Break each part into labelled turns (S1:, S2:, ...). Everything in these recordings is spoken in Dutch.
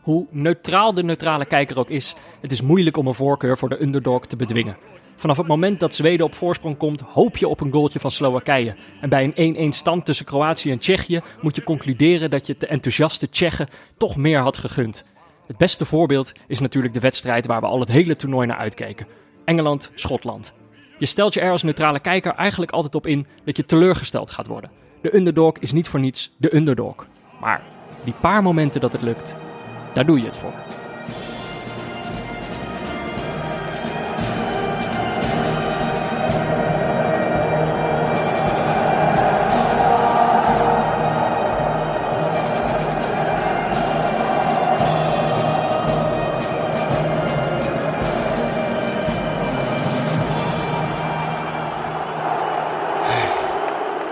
S1: Hoe neutraal de neutrale kijker ook is, het is moeilijk om een voorkeur voor de underdog te bedwingen. Vanaf het moment dat Zweden op voorsprong komt, hoop je op een goaltje van Slowakije. En bij een 1-1 stand tussen Kroatië en Tsjechië moet je concluderen dat je de enthousiaste Tsjechen toch meer had gegund. Het beste voorbeeld is natuurlijk de wedstrijd waar we al het hele toernooi naar uitkeken. Engeland-Schotland. Je stelt je er als neutrale kijker eigenlijk altijd op in dat je teleurgesteld gaat worden. De underdog is niet voor niets de underdog. Maar die paar momenten dat het lukt, daar doe je het voor.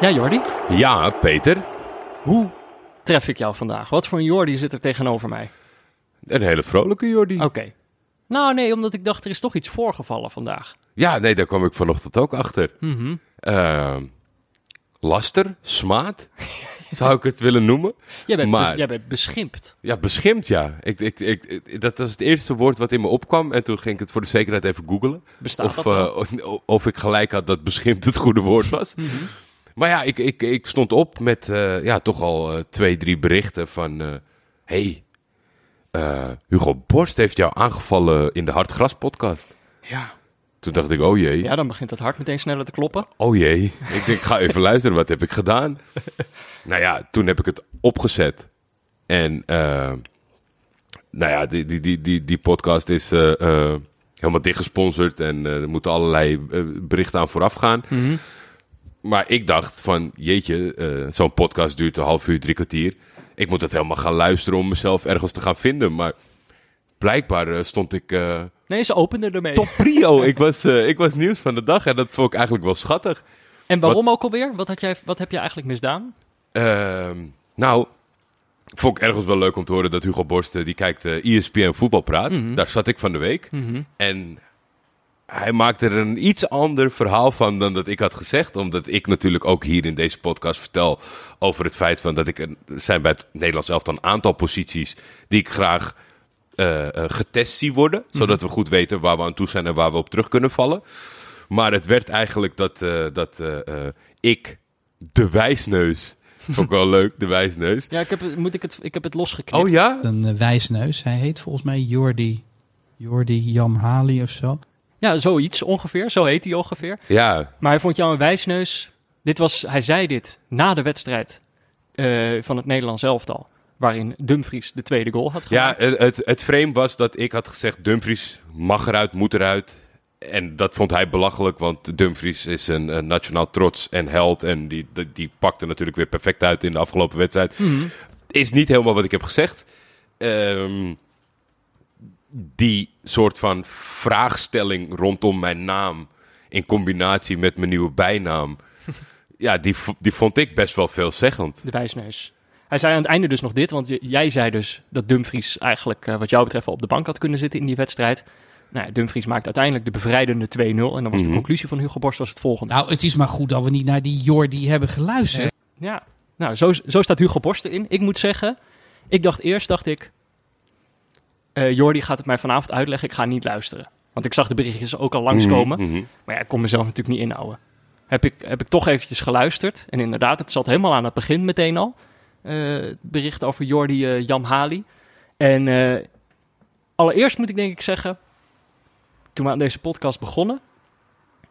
S1: Ja, Jordi?
S2: Ja, Peter.
S1: Hoe tref ik jou vandaag? Wat voor een Jordi zit er tegenover mij?
S2: Een hele vrolijke Jordi.
S1: Oké. Nou, nee, omdat ik dacht er is toch iets voorgevallen vandaag.
S2: Ja, nee, daar kwam ik vanochtend ook achter.
S1: Mhm.
S2: Ehm, laster, smaad, zou ik het willen noemen.
S1: Jij bent,
S2: Maar-
S1: bes- jij bent beschimpt.
S2: Ja, beschimpt, ja. Ik, ik, ik, dat was het eerste woord wat in me opkwam. En toen ging ik het voor de zekerheid even googelen.
S1: Bestaat
S2: Of, eh, of, of ik gelijk had dat beschimpt het goede woord was.
S1: Mhm.
S2: Maar ja, ik, ik, ik stond op met eh, ja, toch al eh, twee, drie berichten van... hey, eh, Hugo Borst heeft jou aangevallen in de Hartgras podcast.
S1: Ja.
S2: Toen dacht ik, oh jee.
S1: ja, dan begint het hart meteen sneller te kloppen.
S2: Oh jee, ik denk, ga even luisteren, wat heb ik gedaan? Nou ja, toen heb ik het opgezet. En, eh, nou ja, die, die, die, die, die podcast is eh, eh, helemaal dichtgesponsord en er moeten allerlei berichten aan vooraf gaan.
S1: Mhm.
S2: Maar ik dacht van, jeetje, zo'n podcast duurt een half uur, drie kwartier. Ik moet het helemaal gaan luisteren om mezelf ergens te gaan vinden. Maar blijkbaar eh, stond ik eh,
S1: Nee, ze openden ermee.
S2: top prio. ik, was, eh, ik was nieuws van de dag en dat vond ik eigenlijk wel schattig.
S1: En waarom ook alweer? Wat, had jij, wat heb je eigenlijk misdaan?
S2: Ehm, nou, vond ik ergens wel leuk om te horen dat Hugo Borst, eh, die kijkt eh ESPN Voetbalpraat.
S1: Mhm.
S2: Daar zat ik van de week.
S1: Mhm.
S2: En hij maakte er een iets ander verhaal van dan dat ik had gezegd. Omdat ik natuurlijk ook hier in deze podcast vertel over het feit van dat ik... Er zijn bij het Nederlands elftal een aantal posities die ik graag eh, eh, getest zie worden. Zodat we goed weten waar we aan toe zijn en waar we op terug kunnen vallen. Maar het werd eigenlijk dat, eh, dat eh, eh, ik, de wijsneus... Ook wel leuk, de wijsneus.
S1: Ja, ik heb, het- moet ik, het, ik heb het losgeknipt.
S2: Oh ja?
S3: Een wijsneus. Hij heet volgens mij Jordi, Jordi Jamhali of zo.
S1: Ja, zoiets ongeveer. Zo heet hij ongeveer.
S2: Ja,
S1: Maar hij vond jou een wijsneus. Dit was, hij zei dit na de wedstrijd eh, van het Nederlands elftal. Waarin Dumfries de tweede goal had
S2: Ja,
S1: gemaakt.
S2: het, het, het frame was dat ik had gezegd: Dumfries mag eruit, moet eruit. En dat vond hij belachelijk, want Dumfries is een, een nationaal trots en held. En die, die, die pakte natuurlijk weer perfect uit in de afgelopen wedstrijd.
S1: Mhm.
S2: Is niet helemaal wat ik heb gezegd. Ehm, die soort van vraagstelling rondom mijn naam in combinatie met mijn nieuwe bijnaam. ja, die, die vond ik best wel veelzeggend.
S1: De wijsneus. Hij zei aan het einde dus nog dit, want jij zei dus dat Dumfries eigenlijk, eh, wat jou betreft, wel op de bank had kunnen zitten in die wedstrijd. Nou, ja, Dumfries maakt uiteindelijk de bevrijdende 2-0. En dan was de
S2: Mhm.
S1: conclusie van Hugo Borst was het volgende.
S3: Nou, het is maar goed dat we niet naar die Jordi hebben geluisterd.
S1: Ja, nou, zo, zo staat Hugo Borst erin. Ik moet zeggen, ik dacht eerst, dacht ik, eh Jordi gaat het mij vanavond uitleggen, ik ga niet luisteren. Want ik zag de berichtjes ook al langskomen.
S2: Mhm, mhm.
S1: Maar ja, ik kon mezelf natuurlijk niet inhouden. Heb ik, heb ik toch eventjes geluisterd. En inderdaad, het zat helemaal aan het begin meteen al. eh, het bericht over Jordi eh Jamhali. En allereerst moet ik denk ik zeggen... Toen we aan deze podcast begonnen...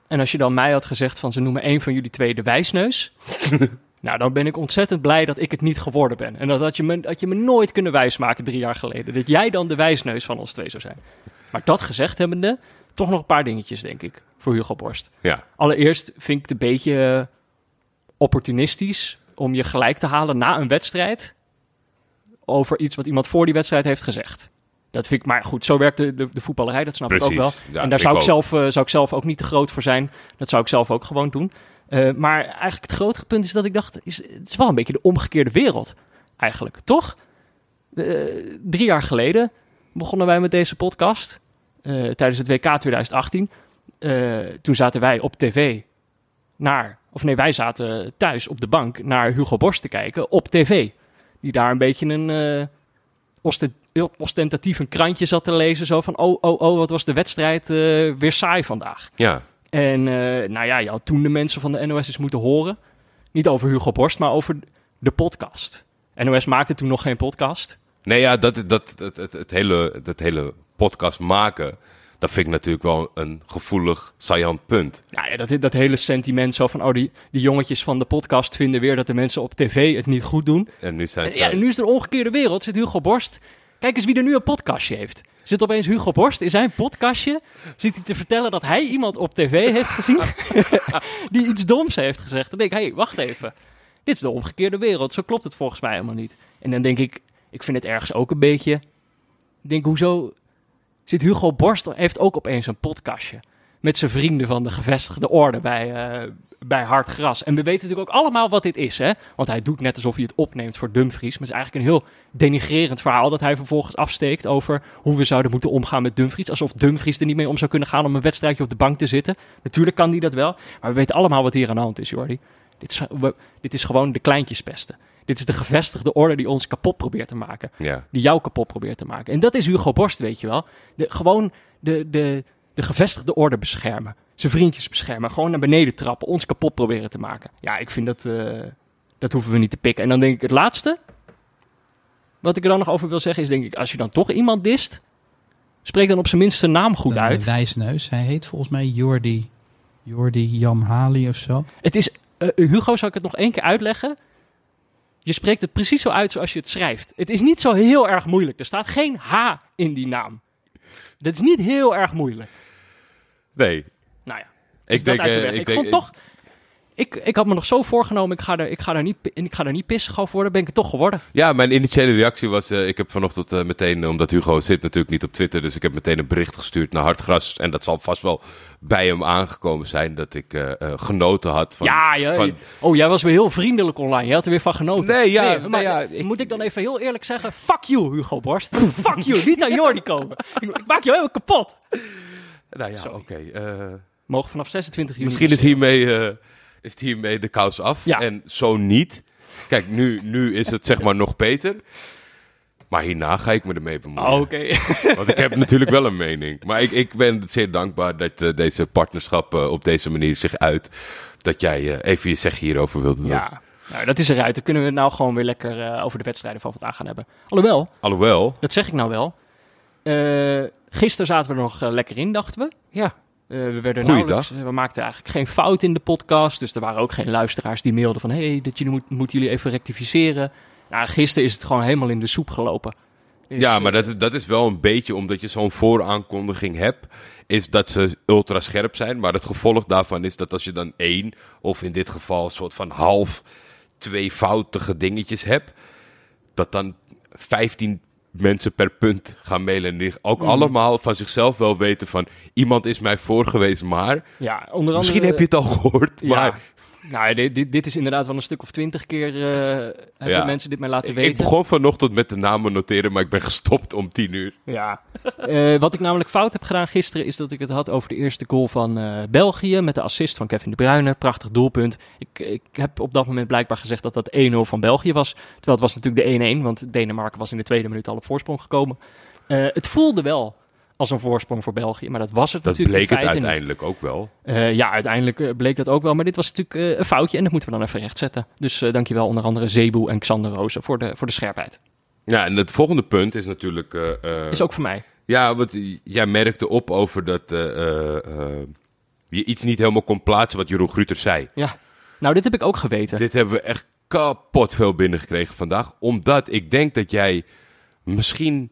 S1: En als je dan mij had gezegd van ze noemen één van jullie twee de wijsneus... nou, dan ben ik ontzettend blij dat ik het niet geworden ben. En dat had je me, had je me nooit kunnen wijsmaken drie jaar geleden. Dat jij dan de wijsneus van ons twee zou zijn. Maar dat gezegd hebbende, toch nog een paar dingetjes, denk ik, voor Hugo Borst.
S2: Ja.
S1: Allereerst vind ik het een beetje eh, opportunistisch om je gelijk te halen na een wedstrijd over iets wat iemand voor die wedstrijd heeft gezegd. Dat vind ik, maar goed, zo werkt de, de, de voetballerij, dat snap ik ook wel.
S2: Ja,
S1: en daar zou ik, zelf, eh, zou ik zelf ook niet te groot voor zijn. Dat zou ik zelf ook gewoon doen. Eh, maar eigenlijk het grotere punt is dat ik dacht, is, het is wel een beetje de omgekeerde wereld. Eigenlijk, toch? Eh, drie jaar geleden begonnen wij met deze podcast. eh, tijdens het WK 2018. Eh, toen zaten wij op tv naar... Of nee, wij zaten thuis op de bank naar Hugo Borst te kijken op tv. Die daar een beetje een... ostentatief een krantje zat te lezen. Zo van, oh, oh, oh, wat was de wedstrijd weer saai vandaag.
S2: Ja,
S1: En eh, nou ja, je had toen de mensen van de NOS eens moeten horen. Niet over Hugo Borst, maar over de podcast. NOS maakte toen nog geen podcast.
S2: nee, ja, dat, dat, dat, het, het hele, dat hele podcast maken, dat vind ik natuurlijk wel een gevoelig, saillant punt.
S1: Nou ja, dat, dat hele sentiment zo van, oh, die, die jongetjes van de podcast vinden weer dat de mensen op tv het niet goed doen.
S2: En nu zijn ze...
S1: ja, en nu is er een omgekeerde wereld. Zit Hugo Borst. Kijk eens wie er nu een podcastje heeft. Zit opeens Hugo Borst in zijn podcastje. Zit hij te vertellen dat hij iemand op tv heeft gezien. die iets doms heeft gezegd. Dan denk ik, hé, hey, wacht even. Dit is de omgekeerde wereld. Zo klopt het volgens mij helemaal niet. En dan denk ik, ik vind het ergens ook een beetje. Ik denk, hoezo zit Hugo Borst heeft ook opeens een podcastje. Met zijn vrienden van de gevestigde orde bij, eh, bij Hard Gras. En we weten natuurlijk ook allemaal wat dit is, hè? Want hij doet net alsof hij het opneemt voor Dumfries. Maar het is eigenlijk een heel denigrerend verhaal dat hij vervolgens afsteekt over hoe we zouden moeten omgaan met Dumfries. Alsof Dumfries er niet mee om zou kunnen gaan om een wedstrijdje op de bank te zitten. Natuurlijk kan hij dat wel. Maar we weten allemaal wat hier aan de hand is, Jordi. Dit is, we- dit is gewoon de kleintjespesten. Dit is de gevestigde orde die ons kapot probeert te maken
S2: Ja.
S1: die jou kapot probeert te maken. En dat is Hugo Borst, weet je wel. De, gewoon de, de, de gevestigde orde beschermen. Zijn vriendjes beschermen. Gewoon naar beneden trappen. Ons kapot proberen te maken. Ja, ik vind dat... eh, dat hoeven we niet te pikken. En dan denk ik het laatste... Wat ik er dan nog over wil zeggen is denk ik... Als je dan toch iemand dist... Spreek dan op zijn minst zijn naam goed uit.
S3: wijsneus. Hij heet volgens mij Jordi, Jordi Jamhali of zo.
S1: Het is... eh, Hugo, zal ik het nog één keer uitleggen? Je spreekt het precies zo uit zoals je het schrijft. Het is niet zo heel erg moeilijk. Er staat geen H in die naam. Dat is niet heel erg moeilijk.
S2: Nee,
S1: Nou ja,
S2: ik
S1: ik denk,
S2: denk...
S1: uit de
S2: eh,
S1: weg.
S2: ik
S1: ik,
S2: denk
S1: vond toch... Ik, ik had me nog zo voorgenomen, ik ga er, ik ga er, niet, ik ga er niet pissig over worden. Ben ik het toch geworden.
S2: Ja, mijn initiële reactie was... eh, ik heb vanochtend eh, meteen, eh, omdat Hugo zit natuurlijk niet op Twitter... dus ik heb meteen een bericht gestuurd naar Hartgras. En dat zal vast wel bij hem aangekomen zijn... dat ik eh, eh, genoten had van...
S1: ja, ja.
S2: van-
S1: Oh, jij was weer heel vriendelijk online. Je had er weer van genoten.
S2: Nee, ja, nee,
S1: maar
S2: ja, ik-
S1: Moet ik dan even heel eerlijk zeggen, fuck you Hugo Borst. fuck you, niet aan Jordi komen. Ik, ik maak je helemaal kapot.
S2: Nou ja, oké. eh,
S1: Mogen vanaf 26 juni.
S2: misschien is hiermee, eh, is het hiermee de kous af.
S1: Ja.
S2: En zo niet. Kijk, nu, nu is het zeg maar nog beter. Maar hierna ga ik me ermee bemoeien.
S1: Oh, Oké.
S2: Want ik heb natuurlijk wel een mening. Maar ik, ik ben zeer dankbaar dat eh, deze partnerschap eh, op deze manier zich uit. Dat jij eh, even je zeg hierover wilde doen.
S1: ja, nou, dat is eruit. Dan kunnen we het nou gewoon weer lekker eh, over de wedstrijden van vandaag gaan hebben. Alhoewel,
S2: Alhoewel,
S1: dat zeg ik nou wel. Eh, gisteren zaten we er nog eh, lekker in, dachten we.
S2: ja,
S1: Eh, we, werden nauwelijks, we maakten eigenlijk geen fout in de podcast. Dus er waren ook geen luisteraars die mailden van... hey, dat jullie moet, moeten jullie even rectificeren. Nou, gisteren is het gewoon helemaal in de soep gelopen. Dus,
S2: ja, maar
S1: eh,
S2: dat, dat is wel een beetje omdat je zo'n vooraankondiging hebt. Is dat ze ultra scherp zijn. Maar het gevolg daarvan is dat als je dan één, of in dit geval een soort van half, tweefoutige dingetjes hebt. Dat dan 15 mensen per punt gaan mailen. Die ook
S1: Mhm.
S2: allemaal van zichzelf wel weten van iemand is mij voor geweest, maar.
S1: ja, onder andere...
S2: Misschien heb je het al gehoord,
S1: Ja.
S2: maar
S1: Nou, dit, dit, dit is inderdaad wel een stuk of twintig keer... eh, hebben
S2: Ja.
S1: mensen dit mij laten weten.
S2: ik begon vanochtend met de namen noteren, maar ik ben gestopt om 10 uur.
S1: Ja. Eh, wat ik namelijk fout heb gedaan gisteren is dat ik het had over de eerste goal van eh, België met de assist van Kevin De Bruyne. Prachtig doelpunt. Ik, ik heb op dat moment blijkbaar gezegd dat dat 1-0 van België was. Terwijl het was natuurlijk de 1-1, want Denemarken was in de tweede minuut al op voorsprong gekomen. Het voelde wel als een voorsprong voor België, maar dat was het
S2: Dat
S1: natuurlijk
S2: bleek
S1: in
S2: het
S1: niet.
S2: uiteindelijk ook wel.
S1: Eh, ja, uiteindelijk eh, bleek dat ook wel. Maar dit was natuurlijk eh, een foutje en dat moeten we dan even rechtzetten. Dus eh, dankjewel onder andere Zebu en Xander Rozen voor de, voor de scherpheid.
S2: Ja, en het volgende punt is natuurlijk.
S1: Is ook voor mij.
S2: Ja, want jij merkte op over dat je iets niet helemaal kon plaatsen wat Jeroen Gruter zei.
S1: Nou, dit heb ik ook geweten.
S2: Dit hebben we echt kapot veel binnengekregen vandaag. Omdat ik denk dat jij misschien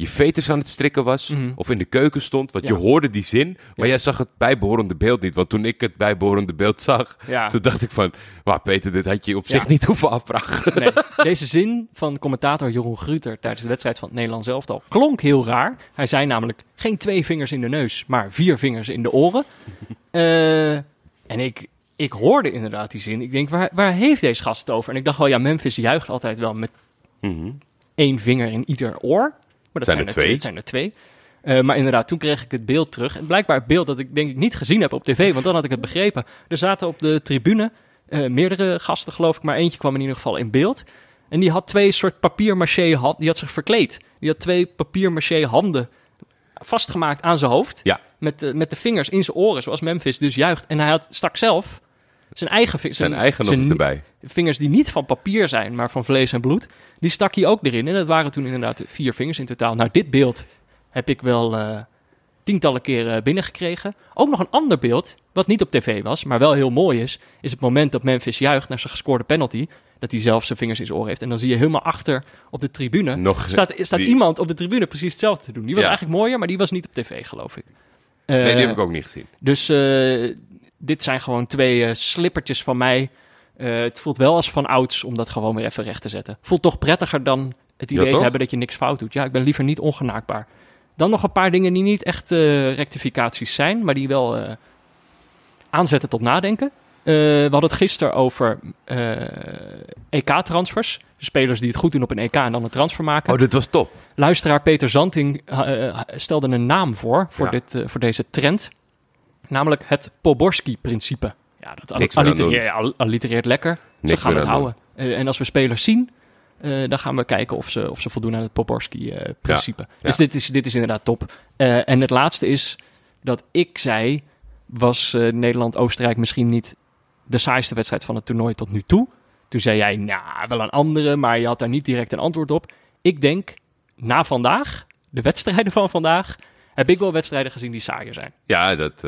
S2: je veters aan het strikken was.
S1: Mhm.
S2: Of in de keuken stond. Want
S1: Ja.
S2: je hoorde die zin. Maar
S1: Ja.
S2: jij zag het bijbehorende beeld niet. Want toen ik het bijbehorende beeld zag.
S1: Ja.
S2: Toen dacht ik van. Maar Peter, dit had je op zich niet hoeven afvragen.
S1: Nee, deze zin van commentator Jeroen Gruter tijdens de wedstrijd van het Nederlands elftal klonk heel raar. Hij zei namelijk geen twee vingers in de neus, maar vier vingers in de oren. Eh, en ik, ik hoorde inderdaad die zin. Ik denk, waar, waar heeft deze gast het over? En ik dacht wel, ja, Memphis juicht altijd wel met
S2: Mhm.
S1: één vinger in ieder oor. Maar dat
S2: Zijn
S1: zijn,
S2: er twee?
S1: Het zijn er twee. Eh, maar inderdaad, toen kreeg ik het beeld terug. En blijkbaar het beeld dat ik denk ik niet gezien heb op tv, want dan had ik het begrepen. Er zaten op de tribune eh, meerdere gasten, geloof ik, maar eentje kwam in ieder geval in beeld. En die had twee soort papier-maché hand, die had zich verkleed. Die had twee papier-maché handen vastgemaakt aan zijn hoofd.
S2: Ja.
S1: Met, de, met de vingers in zijn oren, zoals Memphis dus juicht. En hij had stak zelf zijn eigen, vi-
S2: Zijn eigen nog
S1: zijn
S2: eens erbij.
S1: vingers die niet van papier zijn, maar van vlees en bloed. Die stak hij ook erin. En dat waren toen inderdaad vier vingers in totaal. Nou, dit beeld heb ik wel eh, tientallen keren binnengekregen. Ook nog een ander beeld, wat niet op tv was, maar wel heel mooi is, is het moment dat Memphis juicht naar zijn gescoorde penalty. Dat hij zelf zijn vingers in zijn oor heeft. En dan zie je helemaal achter op de tribune.
S2: Nog,
S1: Staat, staat
S2: die-
S1: iemand op de tribune precies hetzelfde te doen. Die was
S2: Ja.
S1: eigenlijk mooier, maar die was niet op tv, geloof ik.
S2: Nee, die
S1: Eh,
S2: heb ik ook niet gezien.
S1: dus eh, dit zijn gewoon twee slippertjes van mij. Eh, het voelt wel als van ouds om dat gewoon weer even recht te zetten. Voelt toch prettiger dan het idee te hebben dat je niks fout doet. Ja, ik ben liever niet ongenaakbaar. Dan nog een paar dingen die niet echt eh, rectificaties zijn, maar die wel eh, aanzetten tot nadenken. We hadden het gisteren over EK-transfers. Spelers die het goed doen op een EK en dan een transfer maken.
S2: Oh, dit was top.
S1: Luisteraar Peter Zanting stelde een naam voor, voor,
S2: Ja.
S1: dit, voor deze trend. Namelijk het Poborski-principe. Ja, dat allitereert, lekker. Zo
S2: Niks
S1: gaan we het houden. En als we spelers zien, eh, dan gaan we kijken of ze, of ze voldoen aan het Poborski-principe. Dus
S2: ja.
S1: dit is, dit is inderdaad top. Eh, en het laatste is dat ik zei, was eh, Nederland-Oostenrijk misschien niet de saaiste wedstrijd van het toernooi tot nu toe. Toen zei jij, nou, wel een andere, maar je had daar niet direct een antwoord op. Ik denk, na vandaag, de wedstrijden van vandaag, heb ik wel wedstrijden gezien die saaier zijn.
S2: Ja, dat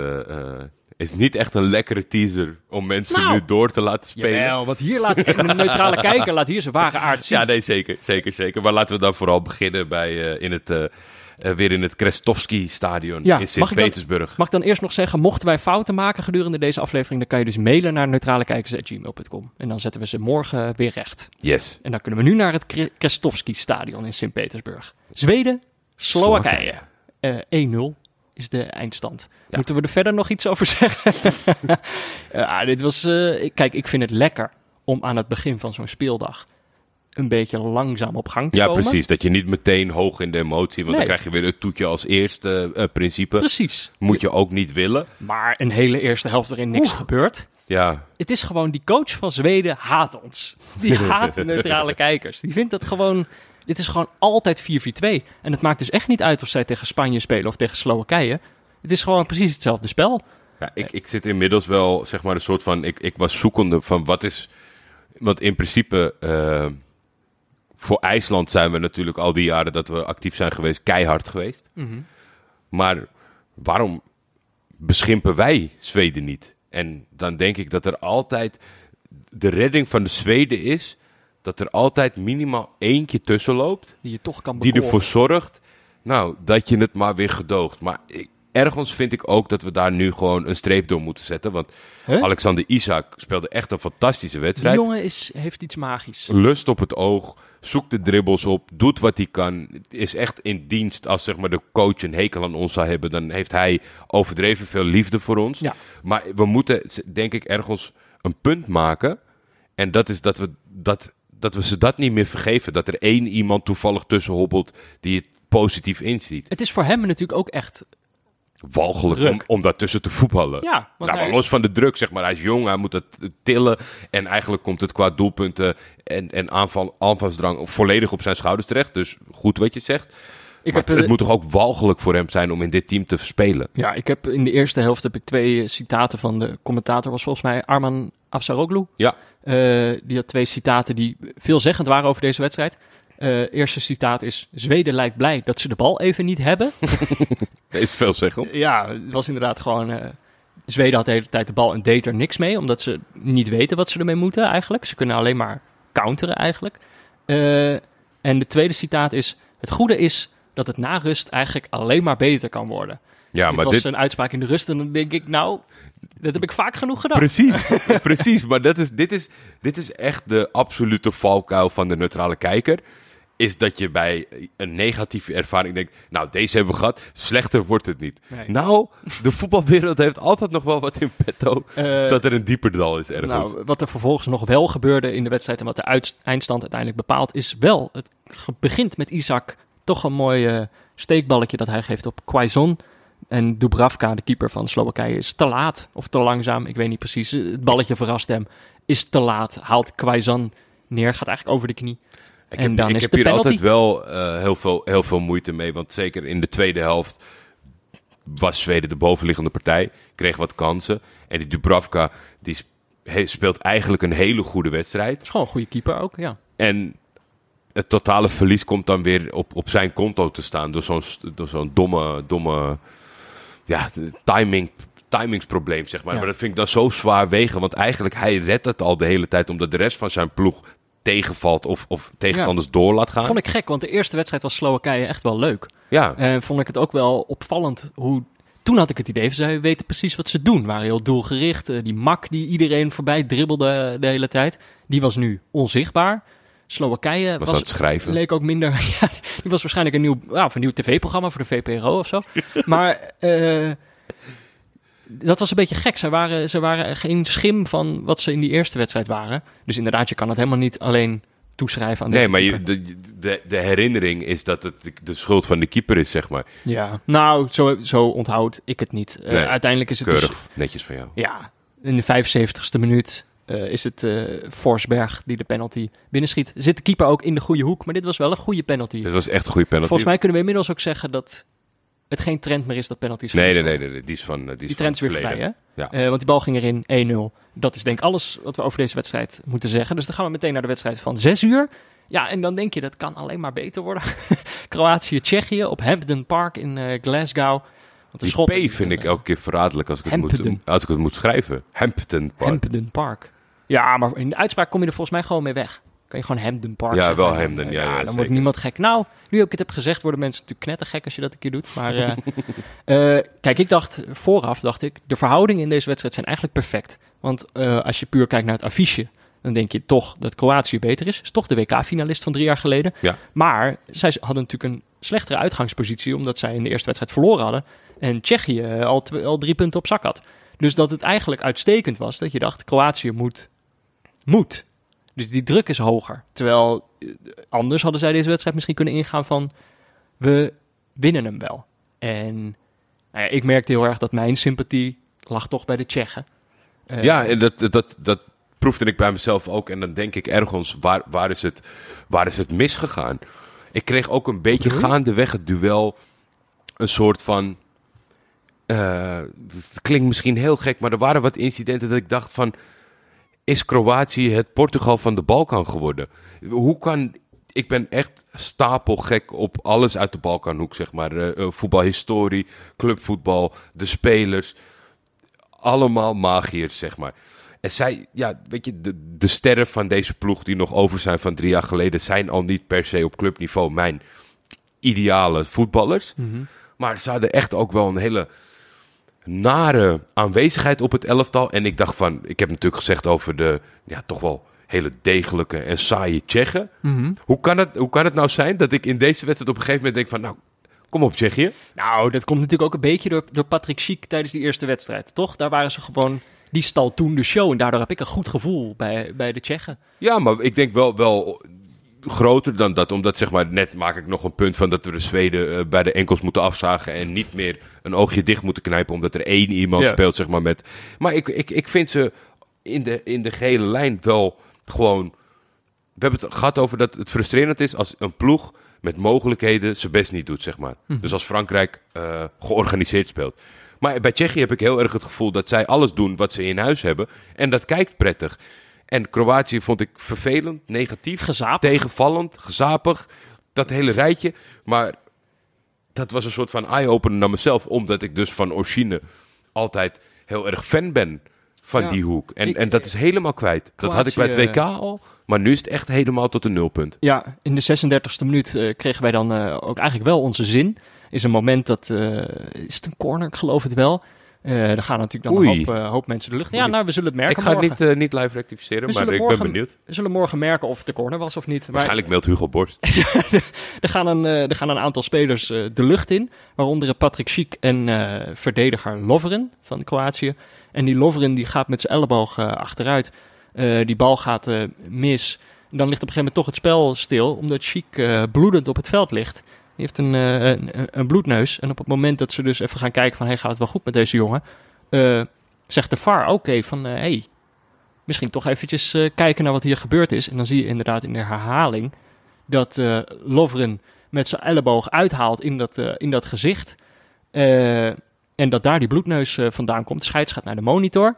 S2: is niet echt een lekkere teaser om mensen
S1: Nou.
S2: nu door te laten spelen.
S1: Jawel, want hier laat een neutrale kijker laat hier zijn ware aard zien.
S2: Ja, nee, zeker, zeker, zeker. Maar laten we dan vooral beginnen bij, eh, in het, eh, eh, weer in het Krestovski-stadion
S1: Ja,
S2: in
S1: mag ik
S2: Sint-Petersburg.
S1: Mag ik dan eerst nog zeggen, mochten wij fouten maken gedurende deze aflevering, dan kan je dus mailen naar neutralekijkers.gmail.com. En dan zetten we ze morgen weer recht.
S2: Yes.
S1: En dan kunnen we nu naar het Kre- Krestovski-stadion in Sint-Petersburg. Zweden, Slowakije. Eh 1-0 is de eindstand.
S2: Ja.
S1: Moeten we er verder nog iets over zeggen? ja, dit was... eh, kijk, ik vind het lekker om aan het begin van zo'n speeldag een beetje langzaam op gang te
S2: Ja,
S1: komen.
S2: precies. Dat je niet meteen hoog in de emotie, want
S1: Nee.
S2: dan krijg je weer het toetje als eerste eh, principe.
S1: Precies.
S2: Moet je ook niet willen.
S1: Maar een hele eerste helft waarin niks
S2: Oeh.
S1: gebeurt.
S2: Ja,
S1: Het is gewoon, die coach van Zweden haat ons. Die haat neutrale kijkers. Die vindt dat gewoon, dit is gewoon altijd 4-4-2. En het maakt dus echt niet uit of zij tegen Spanje spelen of tegen Slowakije. Het is gewoon precies hetzelfde spel.
S2: Ja, ik, ik zit inmiddels wel, zeg maar, een soort van. Ik, ik was zoekende van wat is. Want in principe. eh, voor IJsland zijn we natuurlijk al die jaren dat we actief zijn geweest, keihard geweest. Maar waarom beschimpen wij Zweden niet? En dan denk ik dat er altijd. De redding van de Zweden is. Dat er altijd minimaal eentje tussen loopt
S1: Die je toch kan
S2: die
S1: bekoren.
S2: ervoor zorgt, nou, dat je het maar weer gedoogt. Maar ik, ergens vind ik ook dat we daar nu gewoon een streep door moeten zetten. Want
S1: Huh?
S2: Alexander Isak speelde echt een fantastische
S1: Die
S2: wedstrijd.
S1: jongen is, heeft iets magisch.
S2: Lust op het oog, zoekt de dribbles op, doet wat hij kan. Is echt in dienst. Als zeg maar, de coach een hekel aan ons zou hebben, dan heeft hij overdreven veel liefde voor ons.
S1: Ja.
S2: Maar we moeten, denk ik, ergens een punt maken. En dat is dat we, dat, dat we ze dat niet meer vergeven. Dat er één iemand toevallig tussen hobbelt die het positief inziet.
S1: Het is voor hem natuurlijk ook echt...
S2: Walgelijk om, om daartussen te voetballen.
S1: Ja,
S2: nou, maar
S1: hij-
S2: los van de druk, zeg maar. Hij is jong, hij moet het tillen. En eigenlijk komt het qua doelpunten en, en aanval, aanvalsdrang volledig op zijn schouders terecht. Dus goed wat je zegt.
S1: Ik
S2: maar
S1: heb,
S2: het,
S1: eh,
S2: het moet toch ook walgelijk voor hem zijn om in dit team te spelen.
S1: Ja, ik heb in de eerste helft heb ik twee eh, citaten van de commentator. Was volgens mij Arman Afsaroglu.
S2: Ja.
S1: Eh, die had twee citaten die veelzeggend waren over deze wedstrijd. Eh eerste citaat is: Zweden lijkt blij dat ze de bal even niet hebben.
S2: Is veel zeggen.
S1: ja, het was inderdaad gewoon. eh, Zweden had de hele tijd de bal en deed er niks mee, omdat ze niet weten wat ze ermee moeten eigenlijk. Ze kunnen alleen maar counteren eigenlijk. Eh, en de tweede citaat is: Het goede is dat het na rust eigenlijk alleen maar beter kan worden.
S2: Ja,
S1: dit
S2: maar
S1: was
S2: dit...
S1: een uitspraak in de rust en dan denk ik, nou, dat heb ik vaak genoeg gedaan.
S2: Precies, precies. Maar dat is, dit, is, dit is echt de absolute valkuil van de neutrale kijker. Is dat je bij een negatieve ervaring denkt... Nou, deze hebben we gehad. Slechter wordt het niet.
S1: Nee.
S2: Nou, de voetbalwereld heeft altijd nog wel wat in petto.
S1: Eh,
S2: dat er een dieper dal is ergens.
S1: nou, wat er vervolgens nog wel gebeurde in de wedstrijd en wat de eindstand uiteindelijk bepaalt, is wel, het begint met Isaac toch een mooi eh, steekballetje dat hij geeft op Quaison. En Dubravka, de keeper van Slowakije, is te laat of te langzaam. Ik weet niet precies. Het balletje verrast hem. Is te laat. Haalt Quaison neer, gaat eigenlijk over de knie.
S2: Ik
S1: En
S2: heb,
S1: dan
S2: ik
S1: is
S2: heb
S1: de
S2: hier
S1: penalty.
S2: altijd wel eh, heel, veel, heel veel moeite mee. Want zeker in de tweede helft was Zweden de bovenliggende partij. Kreeg wat kansen. En die Dubravka die speelt eigenlijk een hele goede wedstrijd.
S1: is gewoon een goede keeper ook, ja.
S2: En het totale verlies komt dan weer op, op zijn konto te staan. Door zo'n door zo'n domme, domme ja, timing, timingsprobleem, zeg maar.
S1: Ja.
S2: Maar dat vind ik dan zo zwaar wegen. Want eigenlijk, hij redt het al de hele tijd. Omdat de rest van zijn ploeg tegenvalt of, of tegenstanders door laat gaan.
S1: Vond ik gek, want de eerste wedstrijd was Slowakije echt wel leuk.
S2: Ja,
S1: En vond ik het ook wel opvallend hoe... Toen had ik het idee, zij weten precies wat ze doen. Waren heel doelgericht. Eh, Die mak die iedereen voorbij dribbelde de hele tijd, die was nu onzichtbaar. Slowakije
S2: was het schrijven.
S1: leek ook minder... Ja, die was waarschijnlijk een nieuw, ja, of een nieuw tv-programma voor de VPRO of zo. maar eh, dat was een beetje gek. Ze waren, ze waren geen schim van wat ze in die eerste wedstrijd waren. Dus inderdaad, je kan het helemaal niet alleen toeschrijven aan
S2: Nee, maar je, de, de, de herinnering is dat het de, de schuld van de keeper is, zeg maar.
S1: Ja, nou, zo, zo onthoud ik het niet. Eh,
S2: Nee,
S1: uiteindelijk is het dus...
S2: Keurig, netjes van jou.
S1: Ja, in de 75ste minuut is het eh Forsberg die de penalty binnenschiet. Zit de keeper ook in de goede hoek, maar dit was wel een goede penalty.
S2: Dit was echt een goede penalty.
S1: Volgens mij kunnen we inmiddels ook zeggen dat het geen trend meer is dat penalties
S2: Nee, nee, nee, nee, nee, die is van. eh, Die, is
S1: Die trend is weer hè?
S2: Ja.
S1: Eh, want die bal ging erin 1-0. Dat is denk ik alles wat we over deze wedstrijd moeten zeggen. Dus dan gaan we meteen naar de wedstrijd van 6 uur. Ja, en dan denk je dat kan alleen maar beter worden. Kroatië-Tsjechië op Hampden Park in eh, Glasgow. Want de
S2: Die P vind ik elke keer verraderlijk als ik het, moet, als ik het moet schrijven. Park.
S1: Hampden Park. Ja, maar in de uitspraak kom je er volgens mij gewoon mee weg. Kan je gewoon Hampden Park
S2: Ja, wel
S1: En,
S2: Hampden,
S1: eh,
S2: ja, ja,
S1: dan
S2: zeker.
S1: wordt niemand gek. Nou, nu ik het heb gezegd, worden mensen natuurlijk knettergek als je dat een keer doet. Maar eh, eh, kijk, ik dacht vooraf, dacht ik, de verhoudingen in deze wedstrijd zijn eigenlijk perfect. Want eh, als je puur kijkt naar het affiche, dan denk je toch dat Kroatië beter is. Is toch de WK-finalist van drie jaar geleden.
S2: Ja.
S1: Maar zij hadden natuurlijk een slechtere uitgangspositie, omdat zij in de eerste wedstrijd verloren hadden. En Tsjechië al, al drie punten op zak had. Dus dat het eigenlijk uitstekend was dat je dacht, Kroatië moet. Moet. Dus die druk is hoger. Terwijl eh, anders hadden zij deze wedstrijd misschien kunnen ingaan van... we winnen hem wel. En nou ja, ik merkte heel erg dat mijn sympathie lag toch bij de Tsjechen. Eh,
S2: Ja, en dat, dat, dat proefde ik bij mezelf ook. En dan denk ik ergens, waar, waar, is, het, waar is het misgegaan? Ik kreeg ook een beetje gaandeweg het duel een soort van... eh, het klinkt misschien heel gek, maar er waren wat incidenten dat ik dacht van... Is Kroatië het Portugal van de Balkan geworden? Hoe kan... Ik ben echt stapelgek op alles uit de Balkanhoek, zeg maar. Eh, eh, voetbalhistorie, clubvoetbal, de spelers allemaal magiërs, zeg maar. En zij, ja, weet je, de, de sterren van deze ploeg die nog over zijn van drie jaar geleden, zijn al niet per se op clubniveau mijn ideale voetballers.
S1: mhm.
S2: Maar ze hadden echt ook wel een hele nare aanwezigheid op het elftal. En ik dacht van, ik heb natuurlijk gezegd over de, ja, toch wel hele degelijke en saaie Tsjechen.
S1: Mhm.
S2: Hoe kan, het, hoe kan het nou zijn dat ik in deze wedstrijd op een gegeven moment denk van, nou, kom op Tsjechië.
S1: Nou, dat komt natuurlijk ook een beetje door, door Patrick Schiek tijdens die eerste wedstrijd, toch? Daar waren ze gewoon... Die stal toen de show en daardoor heb ik een goed gevoel bij, bij de Tsjechen.
S2: Ja, maar ik denk wel, wel groter dan dat. Omdat, zeg maar, net maak ik nog een punt van dat we de Zweden eh, bij de enkels moeten afzagen. En niet meer een oogje dicht moeten knijpen. Omdat er één iemand
S1: Ja.
S2: speelt, zeg maar, met... Maar ik, ik, ik vind ze in de, in de gele lijn wel gewoon... We hebben het gehad over dat het frustrerend is als een ploeg met mogelijkheden zijn best niet doet, zeg maar. Dus als Frankrijk eh, georganiseerd speelt. Maar bij Tsjechië heb ik heel erg het gevoel dat zij alles doen wat ze in huis hebben. En dat kijkt prettig. En Kroatië vond ik vervelend, negatief,
S1: Gezapig.
S2: tegenvallend, gezapig. Dat hele rijtje. Maar dat was een soort van eye-opener naar mezelf. Omdat ik dus van origine altijd heel erg fan ben van
S1: Ja.
S2: die hoek. En,
S1: Ik-
S2: en dat is helemaal kwijt. Dat had ik bij het
S1: Kroatië-
S2: WK al. Maar nu is het echt helemaal tot een nulpunt.
S1: Ja, in de 36e minuut eh, kregen wij dan eh, ook eigenlijk wel onze zin. Is een moment dat... eh, is het een corner? Ik geloof het wel. Eh er gaan natuurlijk dan een hoop, eh, hoop mensen de lucht. in. Ja, nou, we zullen het merken
S2: Ik ga het niet, eh, niet live rectificeren,
S1: We
S2: maar ik
S1: morgen-
S2: ben benieuwd.
S1: We zullen morgen merken of het de corner was of niet. Maar
S2: Waarschijnlijk meldt Hugo Borst.
S1: er, gaan een, eh, er gaan een aantal spelers eh, de lucht in. Waaronder Patrick Schiek en eh, verdediger Lovren van Kroatië. En die Lovren die gaat met zijn elleboog achteruit. Eh, die bal gaat eh, mis. En dan ligt op een gegeven moment toch het spel stil. Omdat Schiek eh, bloedend op het veld ligt. Die heeft een, eh, een, een- een bloedneus. En op het moment dat ze dus even gaan kijken van... Hey, gaat het wel goed met deze jongen? eh, zegt de VAR even van... Hé, hey, misschien toch eventjes eh, kijken naar wat hier gebeurd is. En dan zie je inderdaad in de herhaling dat eh Lovren met zijn elleboog uithaalt in dat, eh, in dat gezicht. Eh, en dat daar die bloedneus eh, vandaan komt. Scheids gaat naar de monitor.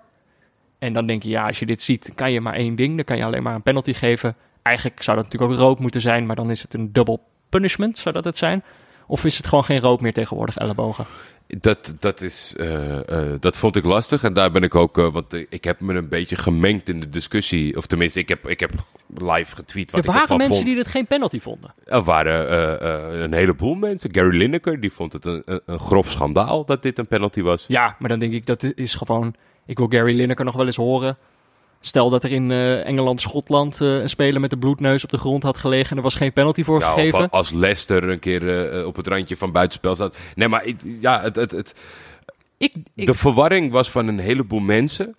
S1: En dan denk je, ja, als je dit ziet, kan je maar één ding. Dan kan je alleen maar een penalty geven. Eigenlijk zou dat natuurlijk ook rood moeten zijn, maar dan is het een double punishment, zou dat het zijn? Of is het gewoon geen rood meer tegenwoordig, ellebogen?
S2: Dat, dat, is, eh, eh, dat vond ik lastig. En daar ben ik ook, eh, want ik heb me een beetje gemengd in de discussie. Of tenminste, ik heb, ik heb live getweet wat
S1: er
S2: ik
S1: waren
S2: ervan
S1: mensen
S2: vond.
S1: die dit geen penalty vonden.
S2: Er waren een heleboel mensen. Gary Lineker, die vond het een, een grof schandaal dat dit een penalty was.
S1: Ja, maar dan denk ik, dat is gewoon... Ik wil Gary Lineker nog wel eens horen. Stel dat er in eh, Engeland, Schotland eh, een speler met de bloedneus op de grond had gelegen... en er was geen penalty voor
S2: Ja, of
S1: gegeven.
S2: als Leicester een keer eh, op het randje van buitenspel staat. Nee, maar ik, ja, het, het, het,
S1: Ik, ik,
S2: de verwarring was van een heleboel mensen,